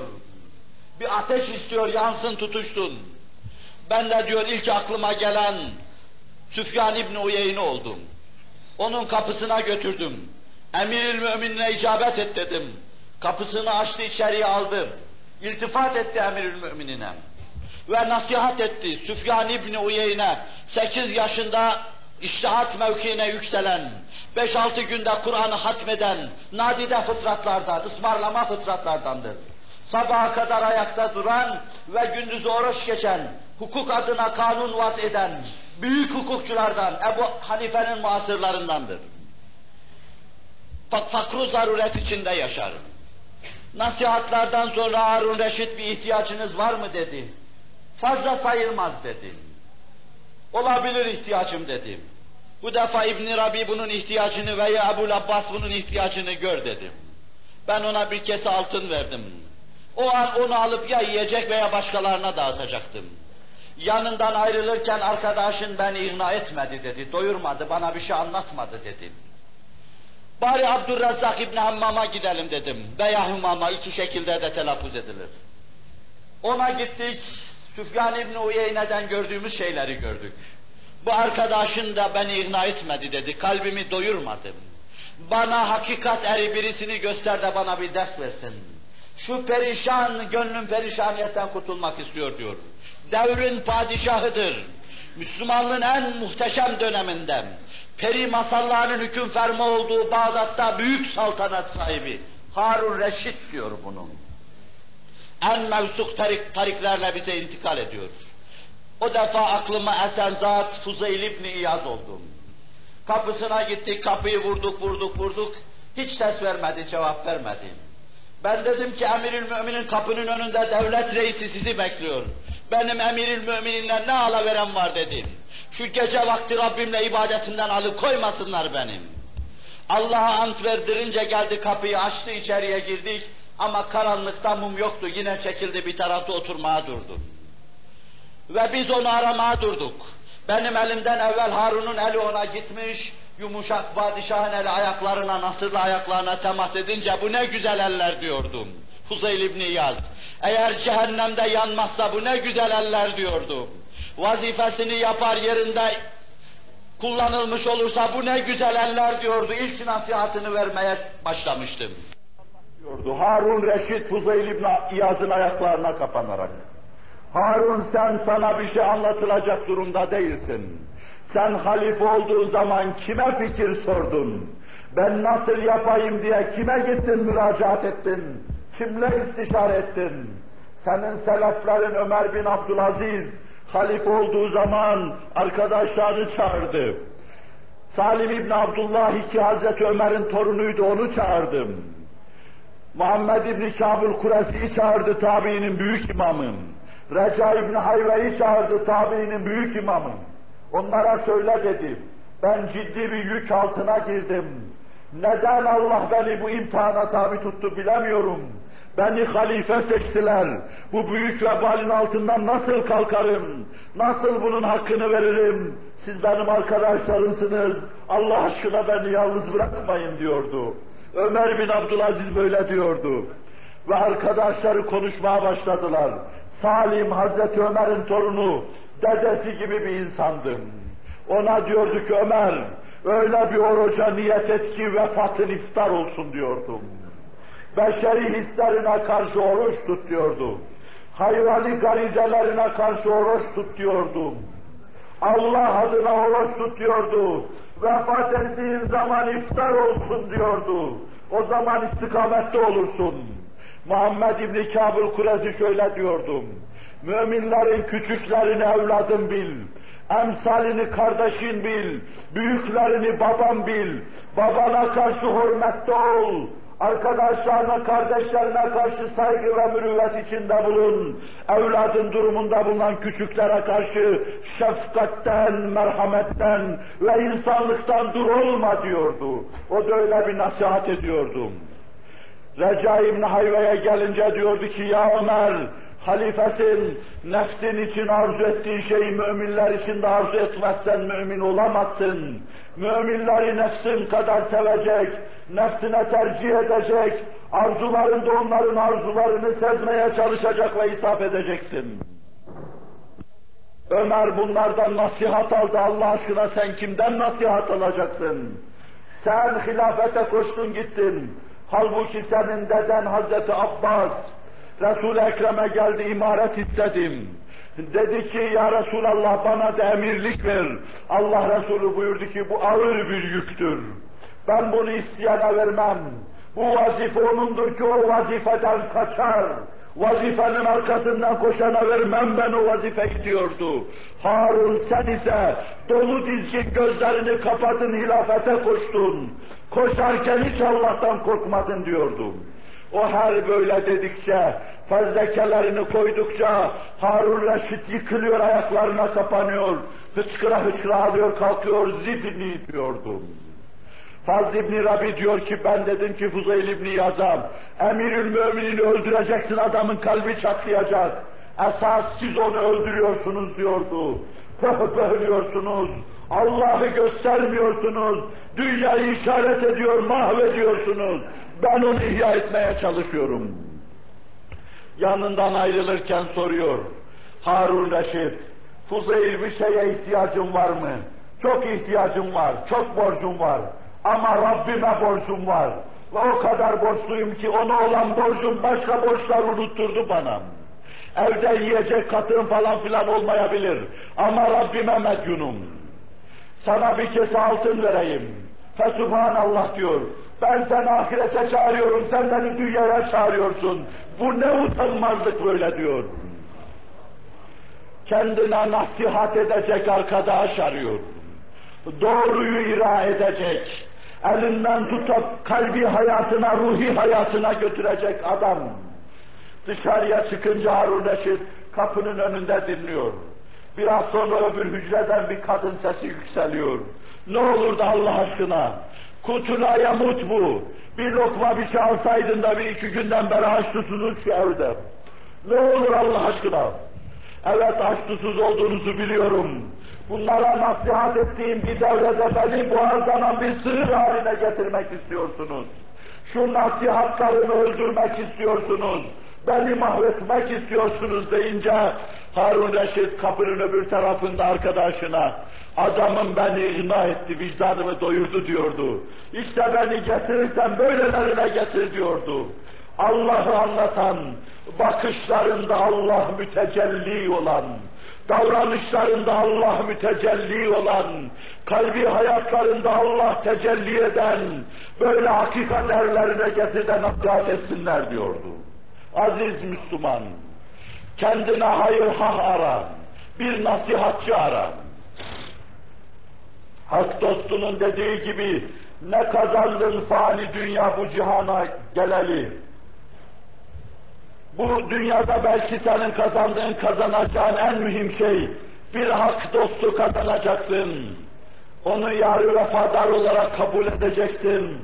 Bir ateş istiyor, yansın tutuştun. Ben de diyor ilk aklıma gelen Süfyan İbni Uyeyne oldum. Onun kapısına götürdüm. Emiril müminine icabet et dedim. Kapısını açtı içeriye aldım. İltifat etti emirül müminine. ve nasihat etti. Süfyan İbni Uyeyne 8 yaşında iştihat mevkiine yükselen, 5-6 günde Kur'an'ı hatmeden, nadide fıtratlardan, ısmarlama fıtratlardandır. Sabaha kadar ayakta duran ve gündüzü oruç geçen, hukuk adına kanun vaz eden, büyük hukukçulardan, Ebu Hanife'nin muasırlarındandır. Fakru zaruret içinde yaşar. Nasihatlardan sonra Harun Reşit bir ihtiyacınız var mı dedi. Fazla sayılmaz dedi. Olabilir ihtiyacım dedim. Bu defa İbn Rabi bunun ihtiyacını veya Ebu Abbas bunun ihtiyacını gör dedim. Ben ona bir kese altın verdim. O an onu alıp ya yiyecek veya başkalarına dağıtacaktım. Yanından ayrılırken arkadaşın beni ikna etmedi dedi, doyurmadı, bana bir şey anlatmadı dedim. Bari Abdurrezzak İbni Hammam'a gidelim dedim. Veya Hümam'a iki şekilde de telaffuz edilir. Ona gittik, Süfyan İbni Uyeyne'den gördüğümüz şeyleri gördük. Bu arkadaşın da beni ikna etmedi dedi, kalbimi doyurmadım. Bana hakikat eri birisini göster de bana bir ders versin. Şu perişan, gönlüm perişaniyetten kurtulmak istiyor diyor. Devrin padişahıdır. Müslümanlığın en muhteşem döneminden, peri masallarının hüküm ferma olduğu Bağdat'ta büyük saltanat sahibi. Harun Reşit diyor bunun. En mevsuk tarik, tariklerle bize intikal ediyor. O defa aklıma esen zat Fuzeyl İbni İyaz oldum. Kapısına gittik, kapıyı vurduk, vurduk, vurduk. Hiç ses vermedi, cevap vermedi. Ben dedim ki emirül müminin kapının önünde devlet reisi sizi bekliyor. Benim emirül mümininle ne alaveren var dedim. Şu gece vakti Rabbimle ibadetimden alıkoymasınlar benim. Allah'a ant verdirince geldi kapıyı açtı içeriye girdik. Ama karanlıkta mum yoktu. Yine çekildi bir tarafta oturmaya durdu. Ve biz onu aramaya durduk. Benim elimden evvel Harun'un eli ona gitmiş, yumuşak padişahın eli ayaklarına, nasırlı ayaklarına temas edince bu ne güzel eller diyordum. Huzeyl İbni Yaz. Eğer cehennemde yanmazsa bu ne güzel eller diyordum. Vazifesini yapar yerinde kullanılmış olursa bu ne güzel eller diyordu. İlk nasihatını vermeye başlamıştım. Diyordu. Harun Reşit Fuzeyl İbni İyaz'ın ayaklarına kapanarak. Harun sen sana bir şey anlatılacak durumda değilsin. Sen halife olduğun zaman kime fikir sordun? Ben nasıl yapayım diye kime gittin müracaat ettin? Kimle istişare ettin? Senin seleflerin Ömer bin Abdülaziz halife olduğu zaman arkadaşlarını çağırdı. Salim İbni Abdullah ki Hazreti Ömer'in torunuydu onu çağırdım. Muhammed İbni Kabul Kuresi'yi çağırdı tabiinin büyük imamı. Reca İbni Hayve'yi çağırdı tabiinin büyük imamı. Onlara şöyle dedi, ben ciddi bir yük altına girdim. Neden Allah beni bu imtihana tabi tuttu bilemiyorum. Beni halife seçtiler. Bu büyük vebalin altından nasıl kalkarım? Nasıl bunun hakkını veririm? Siz benim arkadaşlarımsınız. Allah aşkına beni yalnız bırakmayın diyordu. Ömer bin Abdülaziz böyle diyordu. Ve arkadaşları konuşmaya başladılar. Salim Hazreti Ömer'in torunu, dedesi gibi bir insandım. Ona diyordu ki Ömer, öyle bir oruca niyet et ki vefatın iftar olsun diyordum. Beşeri hislerine karşı oruç tut diyordu. Hayvani garizelerine karşı oruç tut diyordum. Allah adına oruç tut diyordu. Vefat ettiğin zaman iftar olsun diyordu. O zaman istikamette olursun. Muhammed İbni Kabul Kurezi şöyle diyordum. Müminlerin küçüklerini evladım bil. Emsalini kardeşin bil. Büyüklerini babam bil. Babana karşı hürmette ol. Arkadaşlarına, kardeşlerine karşı saygı ve mürüvvet içinde bulun. Evladın durumunda bulunan küçüklere karşı şefkatten, merhametten ve insanlıktan dur olma diyordu. O da öyle bir nasihat ediyordu. Reca İbni Hayve'ye gelince diyordu ki ya Ömer, halifesin, nefsin için arzu ettiği şeyi müminler için de arzu etmezsen mümin olamazsın. Müminleri nefsin kadar sevecek, nefsine tercih edecek, arzularında onların arzularını sezmeye çalışacak ve isaf edeceksin. Ömer bunlardan nasihat aldı Allah aşkına sen kimden nasihat alacaksın? Sen hilafete koştun gittin. Halbuki senin deden Hazreti Abbas, Resul-i Ekrem'e geldi imaret istedim. Dedi ki ya Resulallah bana da emirlik ver. Allah Resulü buyurdu ki bu ağır bir yüktür. Ben bunu isteyene vermem. Bu vazife onundur ki o vazifeden kaçar. Vazifenin arkasından koşana vermem ben o vazifeyi diyordu. Harun sen ise dolu dizgin gözlerini kapatın hilafete koştun. Koşarken hiç Allah'tan korkmadın diyordum. O her böyle dedikçe, fezlekelerini koydukça Harun Reşit yıkılıyor, ayaklarına kapanıyor, hıçkıra hıçkıra alıyor, kalkıyor, zibni diyordum. Faz İbni Rabi diyor ki ben dedim ki Fuzayl İbni Yazam, emirül müminini öldüreceksin adamın kalbi çatlayacak. Esas siz onu öldürüyorsunuz diyordu. Pöhpöhlüyorsunuz. Allah'ı göstermiyorsunuz. Dünyayı işaret ediyor, mahvediyorsunuz. Ben onu ihya etmeye çalışıyorum. Yanından ayrılırken soruyor. Harun Reşit, Fuzeyl bir şeye ihtiyacın var mı? Çok ihtiyacım var, çok borcum var. Ama Rabbime borcum var. Ve o kadar borçluyum ki ona olan borcum başka borçlar unutturdu bana. Evde yiyecek katım falan filan olmayabilir. Ama Rabbime medyunum. Sana bir kese altın vereyim. Fesubhanallah diyor. Ben seni ahirete çağırıyorum, sen beni dünyaya çağırıyorsun. Bu ne utanmazlık böyle diyor. Kendine nasihat edecek arkadaş arıyor. Doğruyu ira edecek, elinden tutup kalbi hayatına, ruhi hayatına götürecek adam. Dışarıya çıkınca Harun Reşit kapının önünde dinliyor. Biraz sonra öbür hücreden bir kadın sesi yükseliyor. Ne olurdu Allah aşkına? Kutuna yamut bu. Bir lokma bir şey alsaydın da bir iki günden beri aç susuzuz şu evde. Ne olur Allah aşkına? Evet aç susuz olduğunuzu biliyorum. Bunlara nasihat ettiğim bir devrede beni boğazlanan bir sığır haline getirmek istiyorsunuz. Şu nasihatlarımı öldürmek istiyorsunuz. Beni mahvetmek istiyorsunuz deyince Harun Reşit kapının öbür tarafında arkadaşına adamın beni ikna etti, vicdanımı doyurdu diyordu. İşte beni getirirsen böylelerine getir diyordu. Allah'ı anlatan, bakışlarında Allah mütecelli olan, davranışlarında Allah mütecelli olan, kalbi hayatlarında Allah tecelli eden, böyle hakikat erlerine getir de nasihat etsinler diyordu. Aziz Müslüman, kendine hayır hah ara, bir nasihatçı ara. Hak dostunun dediği gibi, ne kazandın fani dünya bu cihana geleli. Bu dünyada belki senin kazandığın, kazanacağın en mühim şey, bir hak dostu kazanacaksın. Onu yarı vefadar olarak kabul edeceksin.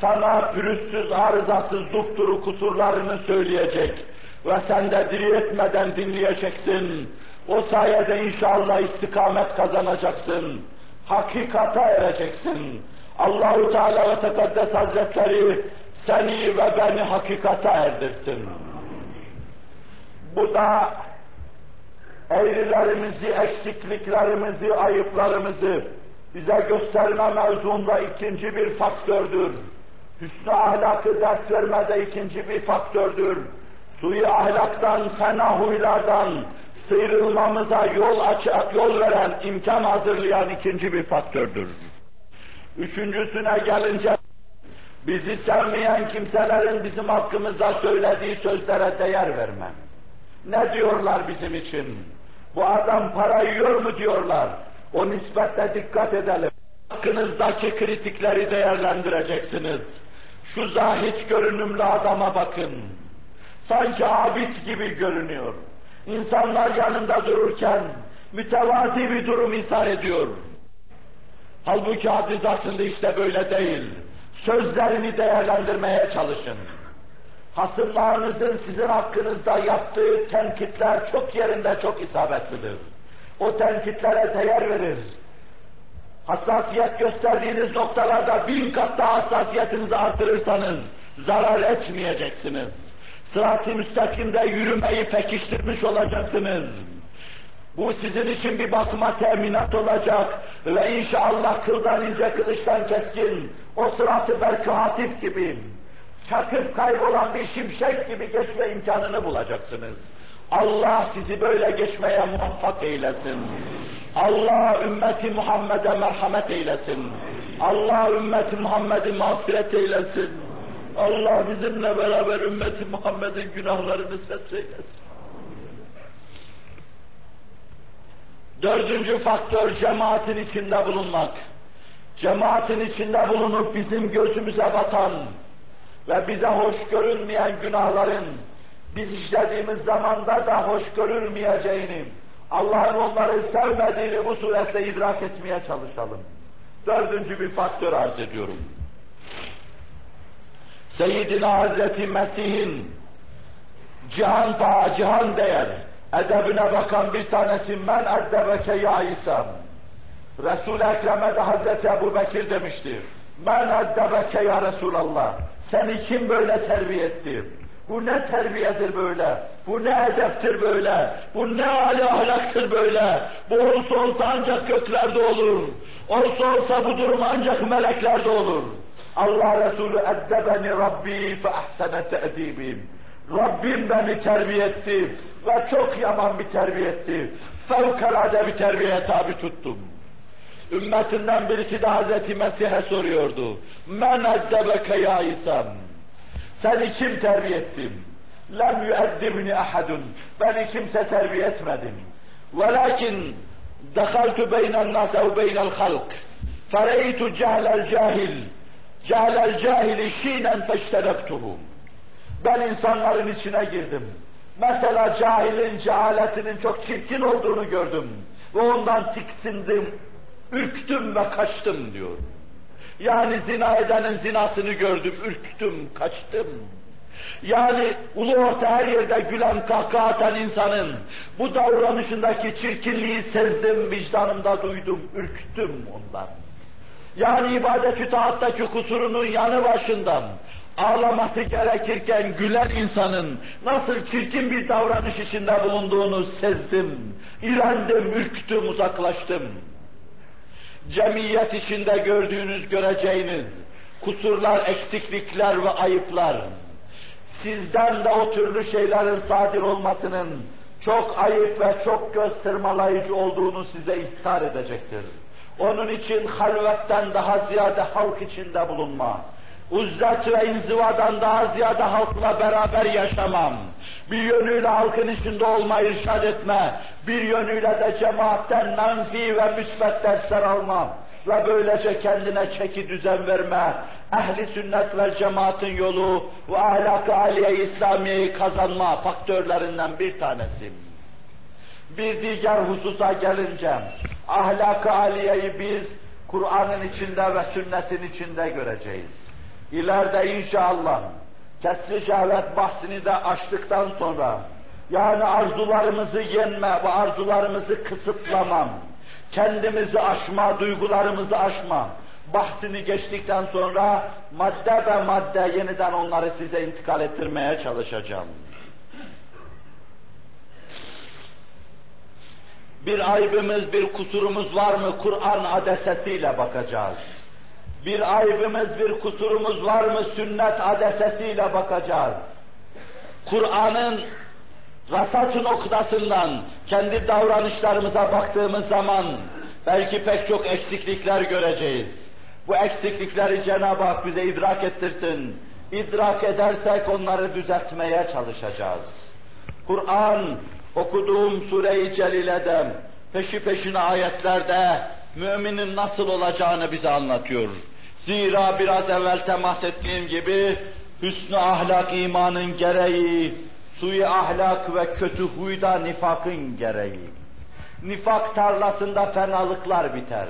Sana pürüzsüz, arızasız dufturu kusurlarını söyleyecek. Ve sen de diri etmeden dinleyeceksin. O sayede inşallah istikamet kazanacaksın. Hakikata ereceksin. Allahu Teala ve Tekaddes Hazretleri seni ve beni hakikata erdirsin. Bu da eğrilerimizi, eksikliklerimizi, ayıplarımızı bize gösterme mevzuunda ikinci bir faktördür. Hüsnü ahlakı ders vermede ikinci bir faktördür. Suyu ahlaktan, fena huylardan sıyrılmamıza yol açık, yol veren, imkan hazırlayan ikinci bir faktördür. Üçüncüsüne gelince bizi sevmeyen kimselerin bizim hakkımızda söylediği sözlere değer vermem. Ne diyorlar bizim için? Bu adam para yiyor mu diyorlar. O nispetle dikkat edelim. Hakkınızdaki kritikleri değerlendireceksiniz. Şu zahit görünümlü adama bakın. Sanki abid gibi görünüyor. İnsanlar yanında dururken mütevazi bir durum ishar ediyor. Halbuki hadis aslında işte böyle değil. Sözlerini değerlendirmeye çalışın. Hasımlarınızın sizin hakkınızda yaptığı tenkitler çok yerinde çok isabetlidir. O tenkitlere değer verir. Hassasiyet gösterdiğiniz noktalarda bin kat daha hassasiyetinizi artırırsanız zarar etmeyeceksiniz. Sırat-ı müstakimde yürümeyi pekiştirmiş olacaksınız. Bu sizin için bir bakıma teminat olacak ve inşallah kıldan ince kılıçtan keskin, o sıratı belki hatif gibi, çakıp kaybolan bir şimşek gibi geçme imkanını bulacaksınız. Allah sizi böyle geçmeye muvaffak eylesin. Allah ümmeti Muhammed'e merhamet eylesin. Allah ümmeti Muhammed'i mağfiret eylesin. Allah bizimle beraber ümmeti Muhammed'in günahlarını eylesin. Dördüncü faktör cemaatin içinde bulunmak. Cemaatin içinde bulunup bizim gözümüze batan ve bize hoş görünmeyen günahların biz işlediğimiz zamanda da hoş görülmeyeceğini, Allah'ın onları sevmediğini bu suretle idrak etmeye çalışalım. Dördüncü bir faktör arz ediyorum. Seyyidina Hazreti Mesih'in cihan paha, cihan değer, edebine bakan bir tanesi men eddebeke ya İsa'm. Resul-i Ekrem'e de Hazreti Ebu Bekir demiştir. Men eddebeke ya Resulallah. Seni kim böyle terbiye etti? Bu ne terbiyedir böyle? Bu ne edeptir böyle? Bu ne âli ahlaktır böyle? Bu olsa olsa ancak göklerde olur. Olsa olsa bu durum ancak meleklerde olur. Allah Resulü eddebeni Rabbi fe ahsene te'dibim. Rabbim beni terbiye etti ve çok yaman bir terbiye etti. Fevkalade bir terbiyeye tabi tuttum. Ümmetinden birisi de Hazreti Mesih'e soruyordu. Men eddebeke ya İsa'm. Seni kim terbiye etti? Lem yüeddibni ahadun. Beni kimse terbiye etmedim. Velakin dekaltu beynel nas ev beynel halk. Fereytu cehlel cahil. Cehlel cahili şinen feştenebtuhu. Ben insanların içine girdim. Mesela cahilin cehaletinin çok çirkin olduğunu gördüm. Ve ondan tiksindim, ürktüm ve kaçtım diyor. Yani zina edenin zinasını gördüm, ürktüm, kaçtım. Yani ulu orta her yerde gülen kahkaha atan insanın bu davranışındaki çirkinliği sezdim, vicdanımda duydum, ürktüm ondan. Yani ibadet-ü taattaki kusurunun yanı başından ağlaması gerekirken gülen insanın nasıl çirkin bir davranış içinde bulunduğunu sezdim, ilendim, ürktüm, uzaklaştım cemiyet içinde gördüğünüz, göreceğiniz kusurlar, eksiklikler ve ayıplar, sizden de o türlü şeylerin sadir olmasının çok ayıp ve çok göz olduğunu size ihtar edecektir. Onun için halvetten daha ziyade halk içinde bulunma, uzzet ve inzivadan daha ziyade halkla beraber yaşamam, bir yönüyle halkın içinde olma irşad etme, bir yönüyle de cemaatten menfi ve müsbet dersler alma ve böylece kendine çeki düzen verme, ehli sünnet ve cemaatin yolu ve ahlak-ı aliye İslamiye'yi kazanma faktörlerinden bir tanesi. Bir diğer hususa gelince, ahlak-ı aliyeyi biz Kur'an'ın içinde ve sünnetin içinde göreceğiz. İleride inşallah kesri şehvet bahsini de açtıktan sonra yani arzularımızı yenme ve arzularımızı kısıtlamam, kendimizi aşma, duygularımızı aşma bahsini geçtikten sonra madde ve madde yeniden onları size intikal ettirmeye çalışacağım. Bir aybımız, bir kusurumuz var mı Kur'an adesesiyle bakacağız bir aybımız, bir kusurumuz var mı sünnet adesesiyle bakacağız. Kur'an'ın rasat noktasından kendi davranışlarımıza baktığımız zaman belki pek çok eksiklikler göreceğiz. Bu eksiklikleri Cenab-ı Hak bize idrak ettirsin. İdrak edersek onları düzeltmeye çalışacağız. Kur'an okuduğum sure-i celilede peşi peşine ayetlerde müminin nasıl olacağını bize anlatıyor. Zira biraz evvel temas ettiğim gibi hüsnü ahlak imanın gereği, suyu ahlak ve kötü huyda nifakın gereği. Nifak tarlasında fenalıklar biter.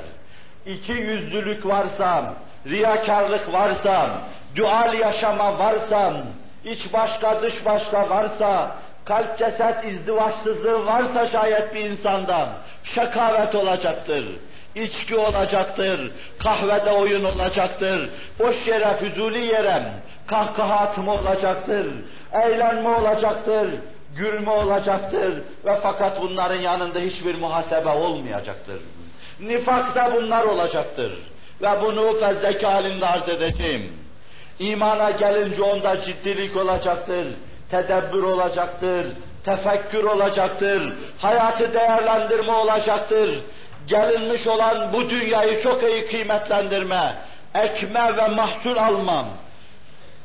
İki yüzlülük varsa, riyakarlık varsa, dual yaşama varsa, iç başka dış başka varsa, kalp ceset izdivaçsızlığı varsa şayet bir insandan şakavet olacaktır içki olacaktır, kahvede oyun olacaktır, boş yere, füzuli yere kahkaha atma olacaktır, eğlenme olacaktır, gülme olacaktır ve fakat bunların yanında hiçbir muhasebe olmayacaktır. Nifakta bunlar olacaktır ve bunu fezleke halinde arz edeceğim. İmana gelince onda ciddilik olacaktır, tedebbür olacaktır, tefekkür olacaktır, hayatı değerlendirme olacaktır. Gelinmiş olan bu dünyayı çok iyi kıymetlendirme, ekme ve mahsul almam.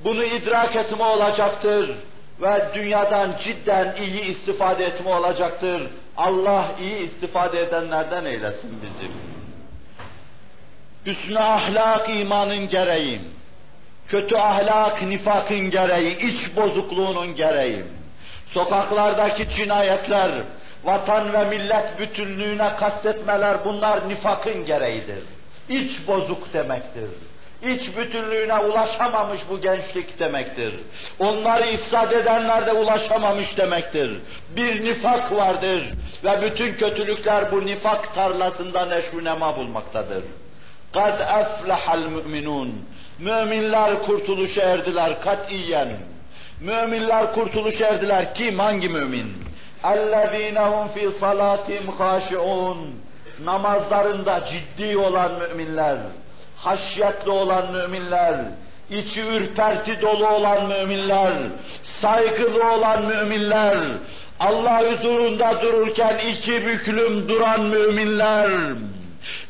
Bunu idrak etme olacaktır ve dünyadan cidden iyi istifade etme olacaktır. Allah iyi istifade edenlerden eylesin bizim. Hüsnü ahlak imanın gereği, kötü ahlak nifakın gereği, iç bozukluğunun gereği, sokaklardaki cinayetler, vatan ve millet bütünlüğüne kastetmeler bunlar nifakın gereğidir. İç bozuk demektir. İç bütünlüğüne ulaşamamış bu gençlik demektir. Onları ifsad edenler de ulaşamamış demektir. Bir nifak vardır ve bütün kötülükler bu nifak tarlasında neşru nema bulmaktadır. قَدْ اَفْلَحَ الْمُؤْمِنُونَ Müminler kurtuluşa erdiler katiyen. Müminler kurtuluşa erdiler. Kim? Hangi mümin? اَلَّذ۪ينَ هُمْ فِي صَلَاتِهِمْ خَاشِعُونَ Namazlarında ciddi olan müminler, haşyetli olan müminler, içi ürperti dolu olan müminler, saygılı olan müminler, Allah huzurunda dururken iki büklüm duran müminler,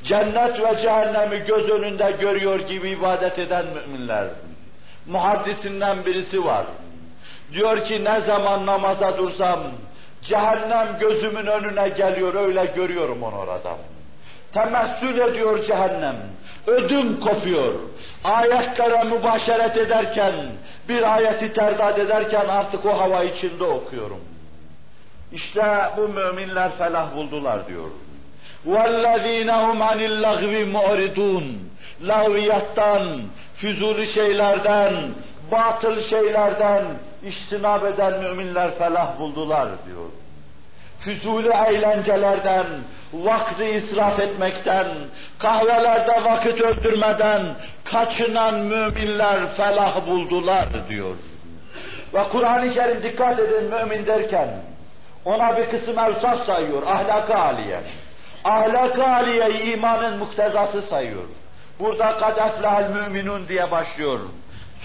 cennet ve cehennemi göz önünde görüyor gibi ibadet eden müminler. Muhaddisinden birisi var. Diyor ki ne zaman namaza dursam, cehennem gözümün önüne geliyor, öyle görüyorum onu orada. Temessül ediyor cehennem. Ödüm kopuyor. Ayetlere mübaşeret ederken, bir ayeti terdad ederken artık o hava içinde okuyorum. İşte bu müminler felah buldular diyor. وَالَّذ۪ينَ هُمْ عَنِ اللَّغْوِ مُعْرِضُونَ Lahviyattan, füzuli şeylerden, batıl şeylerden iştinab eden müminler felah buldular diyor. Füzuli eğlencelerden, vakti israf etmekten, kahvelerde vakit öldürmeden kaçınan müminler felah buldular diyor. Ve Kur'an-ı Kerim dikkat edin mümin derken ona bir kısım evsaf sayıyor, ahlak-ı aliye. Ahlak-ı aliyeyi imanın muktezası sayıyor. Burada kad müminun diye başlıyor.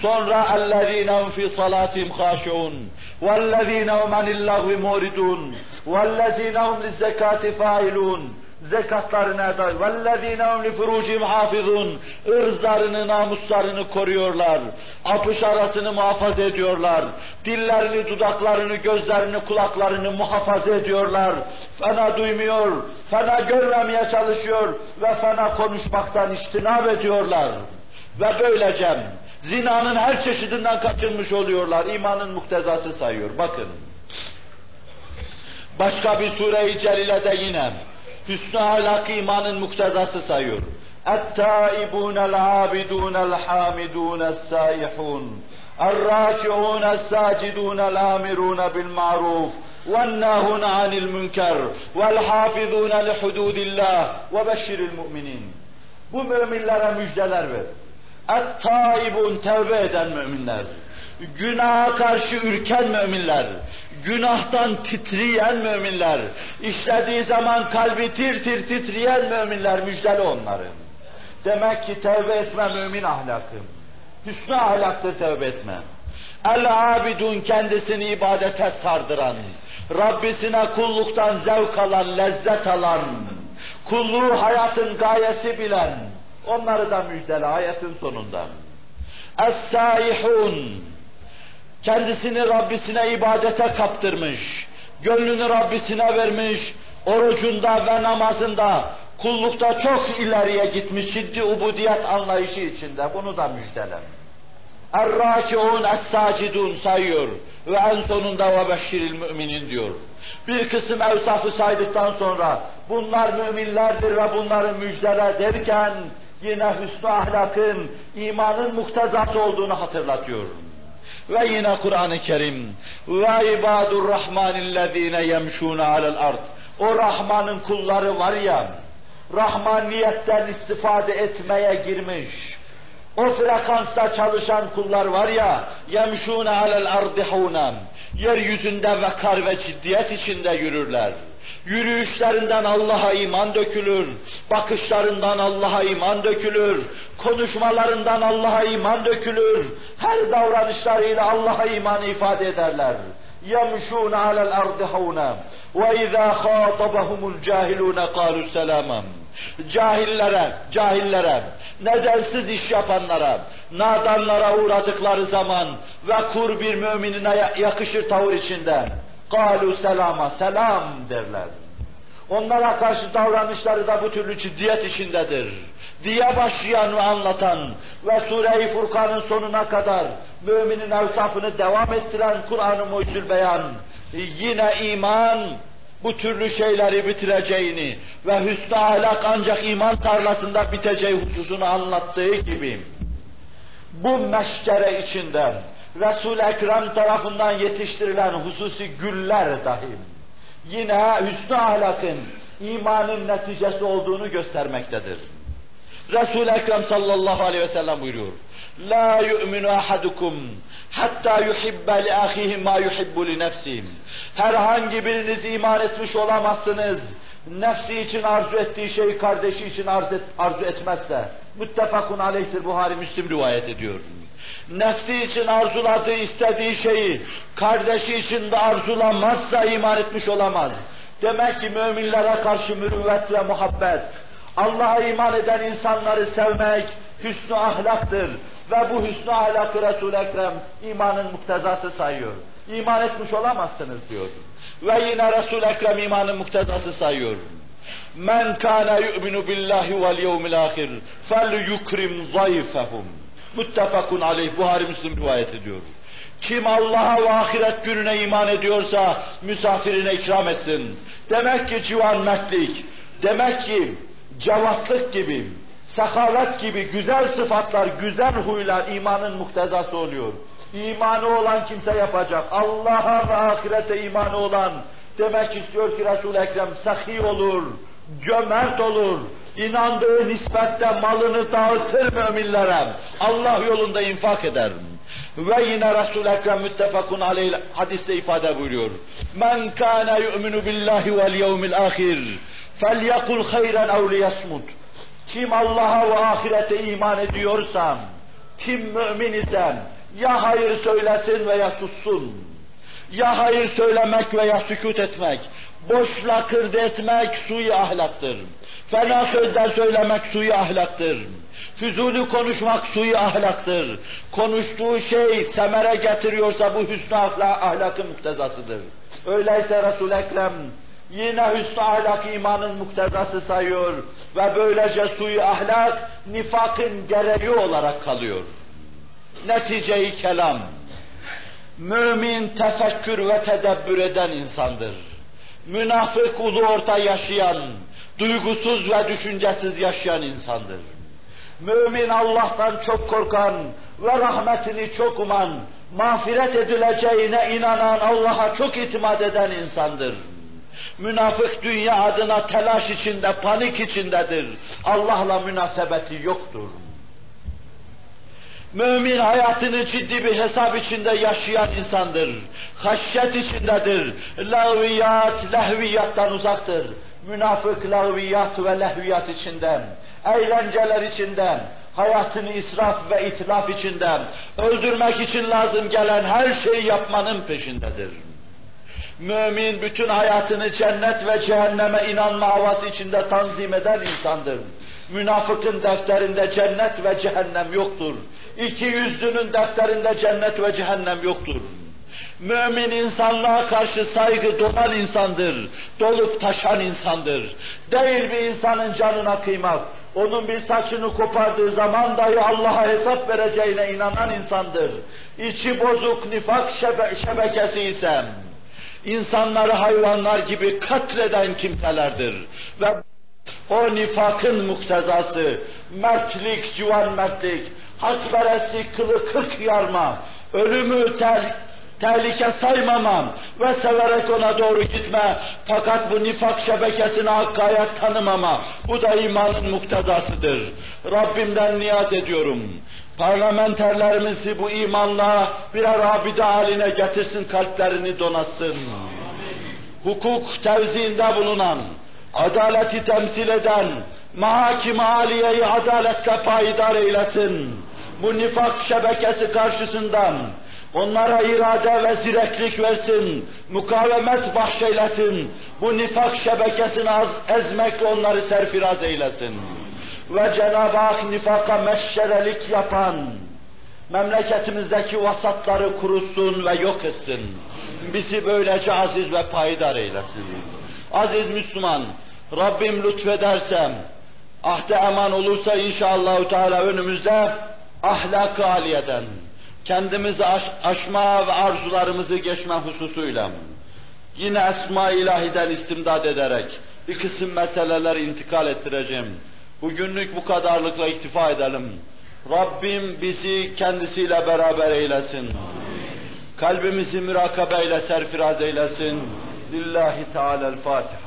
Sonra اَلَّذ۪ينَ فِي صَلَاتِهِمْ خَاشِعُونَ وَالَّذ۪ينَ هُمْ عَنِ اللّٰهُ مُورِدُونَ وَالَّذ۪ينَ هُمْ لِلزَّكَاتِ فَاِلُونَ Zekatlarına da وَالَّذ۪ينَ هُمْ لِفُرُوجِهِمْ حَافِظُونَ ırzlarını, namuslarını koruyorlar. Apış arasını muhafaza ediyorlar. Dillerini, dudaklarını, gözlerini, kulaklarını muhafaza ediyorlar. Fena duymuyor, fena görmemeye çalışıyor ve fena konuşmaktan iştinab ediyorlar. Ve böylece zinanın her çeşidinden kaçınmış oluyorlar. İmanın muktezası sayıyor. Bakın. Başka bir sure-i celilede yine hüsnü ahlak imanın muktezası sayıyor. اَتَّائِبُونَ الْعَابِدُونَ الْحَامِدُونَ السَّائِحُونَ الرَّاكِعُونَ السَّاجِدُونَ الْآمِرُونَ بِالْمَعْرُوفِ وَالنَّاهُونَ عَنِ الْمُنْكَرِ وَالْحَافِظُونَ لِحُدُودِ اللّٰهِ وَبَشِّرِ الْمُؤْمِنِينَ Bu müminlere müjdeler ver. Et-taibun tevbe eden müminler, günaha karşı ürken müminler, günahtan titreyen müminler, işlediği zaman kalbi tir tir titreyen müminler müjdeli onların. Demek ki tevbe etme mümin ahlakı. Hüsnü ahlaktır tevbe etme. El-abidun kendisini ibadete sardıran, Rabbisine kulluktan zevk alan, lezzet alan, kulluğu hayatın gayesi bilen, onları da müjdele ayetin sonunda. Es-saihun kendisini Rabbisine ibadete kaptırmış, gönlünü Rabbisine vermiş, orucunda ve namazında, kullukta çok ileriye gitmiş ciddi ubudiyet anlayışı içinde. Bunu da müjdele. Er-râkiûn es-sâcidûn sayıyor ve en sonunda ve beşşiril müminin diyor. Bir kısım evsafı saydıktan sonra bunlar müminlerdir ve bunları müjdele derken yine hüsnü ahlakın, imanın muhtezası olduğunu hatırlatıyor. Ve yine Kur'an-ı Kerim ve ibadur rahmanillezine yemşûne alel ard. O Rahman'ın kulları var ya, Rahmaniyetten istifade etmeye girmiş. O frekansta çalışan kullar var ya, yemşûne alel ardi hûnem. Yeryüzünde vekar ve ciddiyet içinde yürürler. Yürüyüşlerinden Allah'a iman dökülür, bakışlarından Allah'a iman dökülür, konuşmalarından Allah'a iman dökülür, her davranışlarıyla Allah'a iman ifade ederler. يمشون على الأرض هونا وإذا خاطبهم الجاهلون قالوا سلاما Cahillere, cahillere, nedensiz iş yapanlara, nadanlara uğradıkları zaman ve kur bir müminine yakışır tavır içinde. Kalu selama, selam derler. Onlara karşı davranışları da bu türlü ciddiyet içindedir. Diye başlayan ve anlatan ve Sure-i Furkan'ın sonuna kadar müminin evsafını devam ettiren Kur'an-ı Mucizül Beyan yine iman bu türlü şeyleri bitireceğini ve hüsnü ahlak ancak iman tarlasında biteceği hususunu anlattığı gibi bu meşgere içinde Resul-i Ekrem tarafından yetiştirilen hususi güller dahi yine hüsnü ahlakın imanın neticesi olduğunu göstermektedir. Resul-i Ekrem sallallahu aleyhi ve sellem buyuruyor. La yu'minu ahadukum hatta yuhibbe li ahihi ma yuhibbu li nefsihi. Herhangi biriniz iman etmiş olamazsınız. Nefsi için arzu ettiği şeyi kardeşi için arzu, et, arzu etmezse. Müttefakun aleyhtir Buhari Müslim rivayet ediyor. Nefsi için arzuladığı, istediği şeyi kardeşi için de arzulamazsa iman etmiş olamaz. Demek ki müminlere karşı mürüvvet ve muhabbet, Allah'a iman eden insanları sevmek hüsnü ahlaktır. Ve bu hüsnü ahlakı Resul-i Ekrem imanın muktezası sayıyor. İman etmiş olamazsınız diyor. Ve yine Resul-i Ekrem imanın muktezası sayıyor. Men kana yu'minu billahi vel yevmil ahir fel yukrim zayfehum. Muttefakun aleyh Buhari Müslim rivayet ediyor. Kim Allah'a ve ahiret gününe iman ediyorsa misafirine ikram etsin. Demek ki civan mertlik, demek ki cevatlık gibi, sakalat gibi güzel sıfatlar, güzel huylar imanın muktezası oluyor. İmanı olan kimse yapacak. Allah'a ve ahirete imanı olan demek istiyor ki Resul-i Ekrem sahi olur, cömert olur, inandığı nispette malını dağıtır müminlere, Allah yolunda infak eder. Ve yine Resul-i Ekrem müttefakun aleyh hadiste ifade buyuruyor. Men kana yu'minu billahi vel yevmil ahir felyekul hayran ev liyasmut. Kim Allah'a ve ahirete iman ediyorsa, kim mümin ise ya hayır söylesin veya sussun. Ya hayır söylemek veya sükut etmek, boş lakırdı etmek suyu ahlaktır. Fena sözler söylemek suyu ahlaktır. Füzuli konuşmak suyu ahlaktır. Konuştuğu şey semere getiriyorsa bu hüsnü ahlak, ahlakın muktezasıdır. Öyleyse Resul-i Ekrem Yine hüsnü ahlak imanın muktezası sayıyor ve böylece suyu ahlak nifakın gereği olarak kalıyor. Neticeyi kelam. Mümin tefekkür ve tedebbür eden insandır. Münafık ulu orta yaşayan, duygusuz ve düşüncesiz yaşayan insandır. Mümin Allah'tan çok korkan ve rahmetini çok uman, mağfiret edileceğine inanan Allah'a çok itimat eden insandır. Münafık dünya adına telaş içinde, panik içindedir. Allah'la münasebeti yoktur. Mümin hayatını ciddi bir hesap içinde yaşayan insandır. Haşyet içindedir. Lağviyat, lehviyattan uzaktır. Münafık lağviyat ve lehviyat içinden, eğlenceler içinden, hayatını israf ve itlaf içinden, öldürmek için lazım gelen her şeyi yapmanın peşindedir. Mümin bütün hayatını cennet ve cehenneme inanma havası içinde tanzim eden insandır. Münafıkın defterinde cennet ve cehennem yoktur. İki yüzlünün defterinde cennet ve cehennem yoktur. Mümin insanlığa karşı saygı dolan insandır. Dolup taşan insandır. Değil bir insanın canına kıymak. Onun bir saçını kopardığı zaman dahi Allah'a hesap vereceğine inanan insandır. İçi bozuk nifak şebe şebekesi ise insanları hayvanlar gibi katleden kimselerdir. Ve o nifakın muktezası, mertlik, civan mertlik, hakperestlik, kılı kırk yarma, ölümü tel, tehlike saymamam ve severek ona doğru gitme. Fakat bu nifak şebekesine hakkayet tanımama. Bu da imanın muktezasıdır. Rabbimden niyaz ediyorum. Parlamenterlerimizi bu imanla birer abide haline getirsin, kalplerini donatsın. Hukuk tevziinde bulunan, adaleti temsil eden, mahakim aliyeyi adaletle payidar eylesin. Bu nifak şebekesi karşısından Onlara irade ve zireklik versin, mukavemet bahşeylesin, bu nifak şebekesini az, ezmekle onları serfiraz eylesin. Ve Cenab-ı Hak nifaka meşşerelik yapan, memleketimizdeki vasatları kurusun ve yok etsin. Bizi böylece aziz ve payidar eylesin. Aziz Müslüman, Rabbim lütfedersem, ahde eman olursa inşallah Teala önümüzde ahlak-ı aliyeden, kendimizi aş aşma ve arzularımızı geçme hususuyla, yine Esma-i İlahi'den istimdad ederek bir kısım meseleler intikal ettireceğim. Bugünlük bu kadarlıkla iktifa edelim. Rabbim bizi kendisiyle beraber eylesin. Kalbimizi mürakabeyle serfiraz eylesin. Lillahi Teala'l-Fatiha.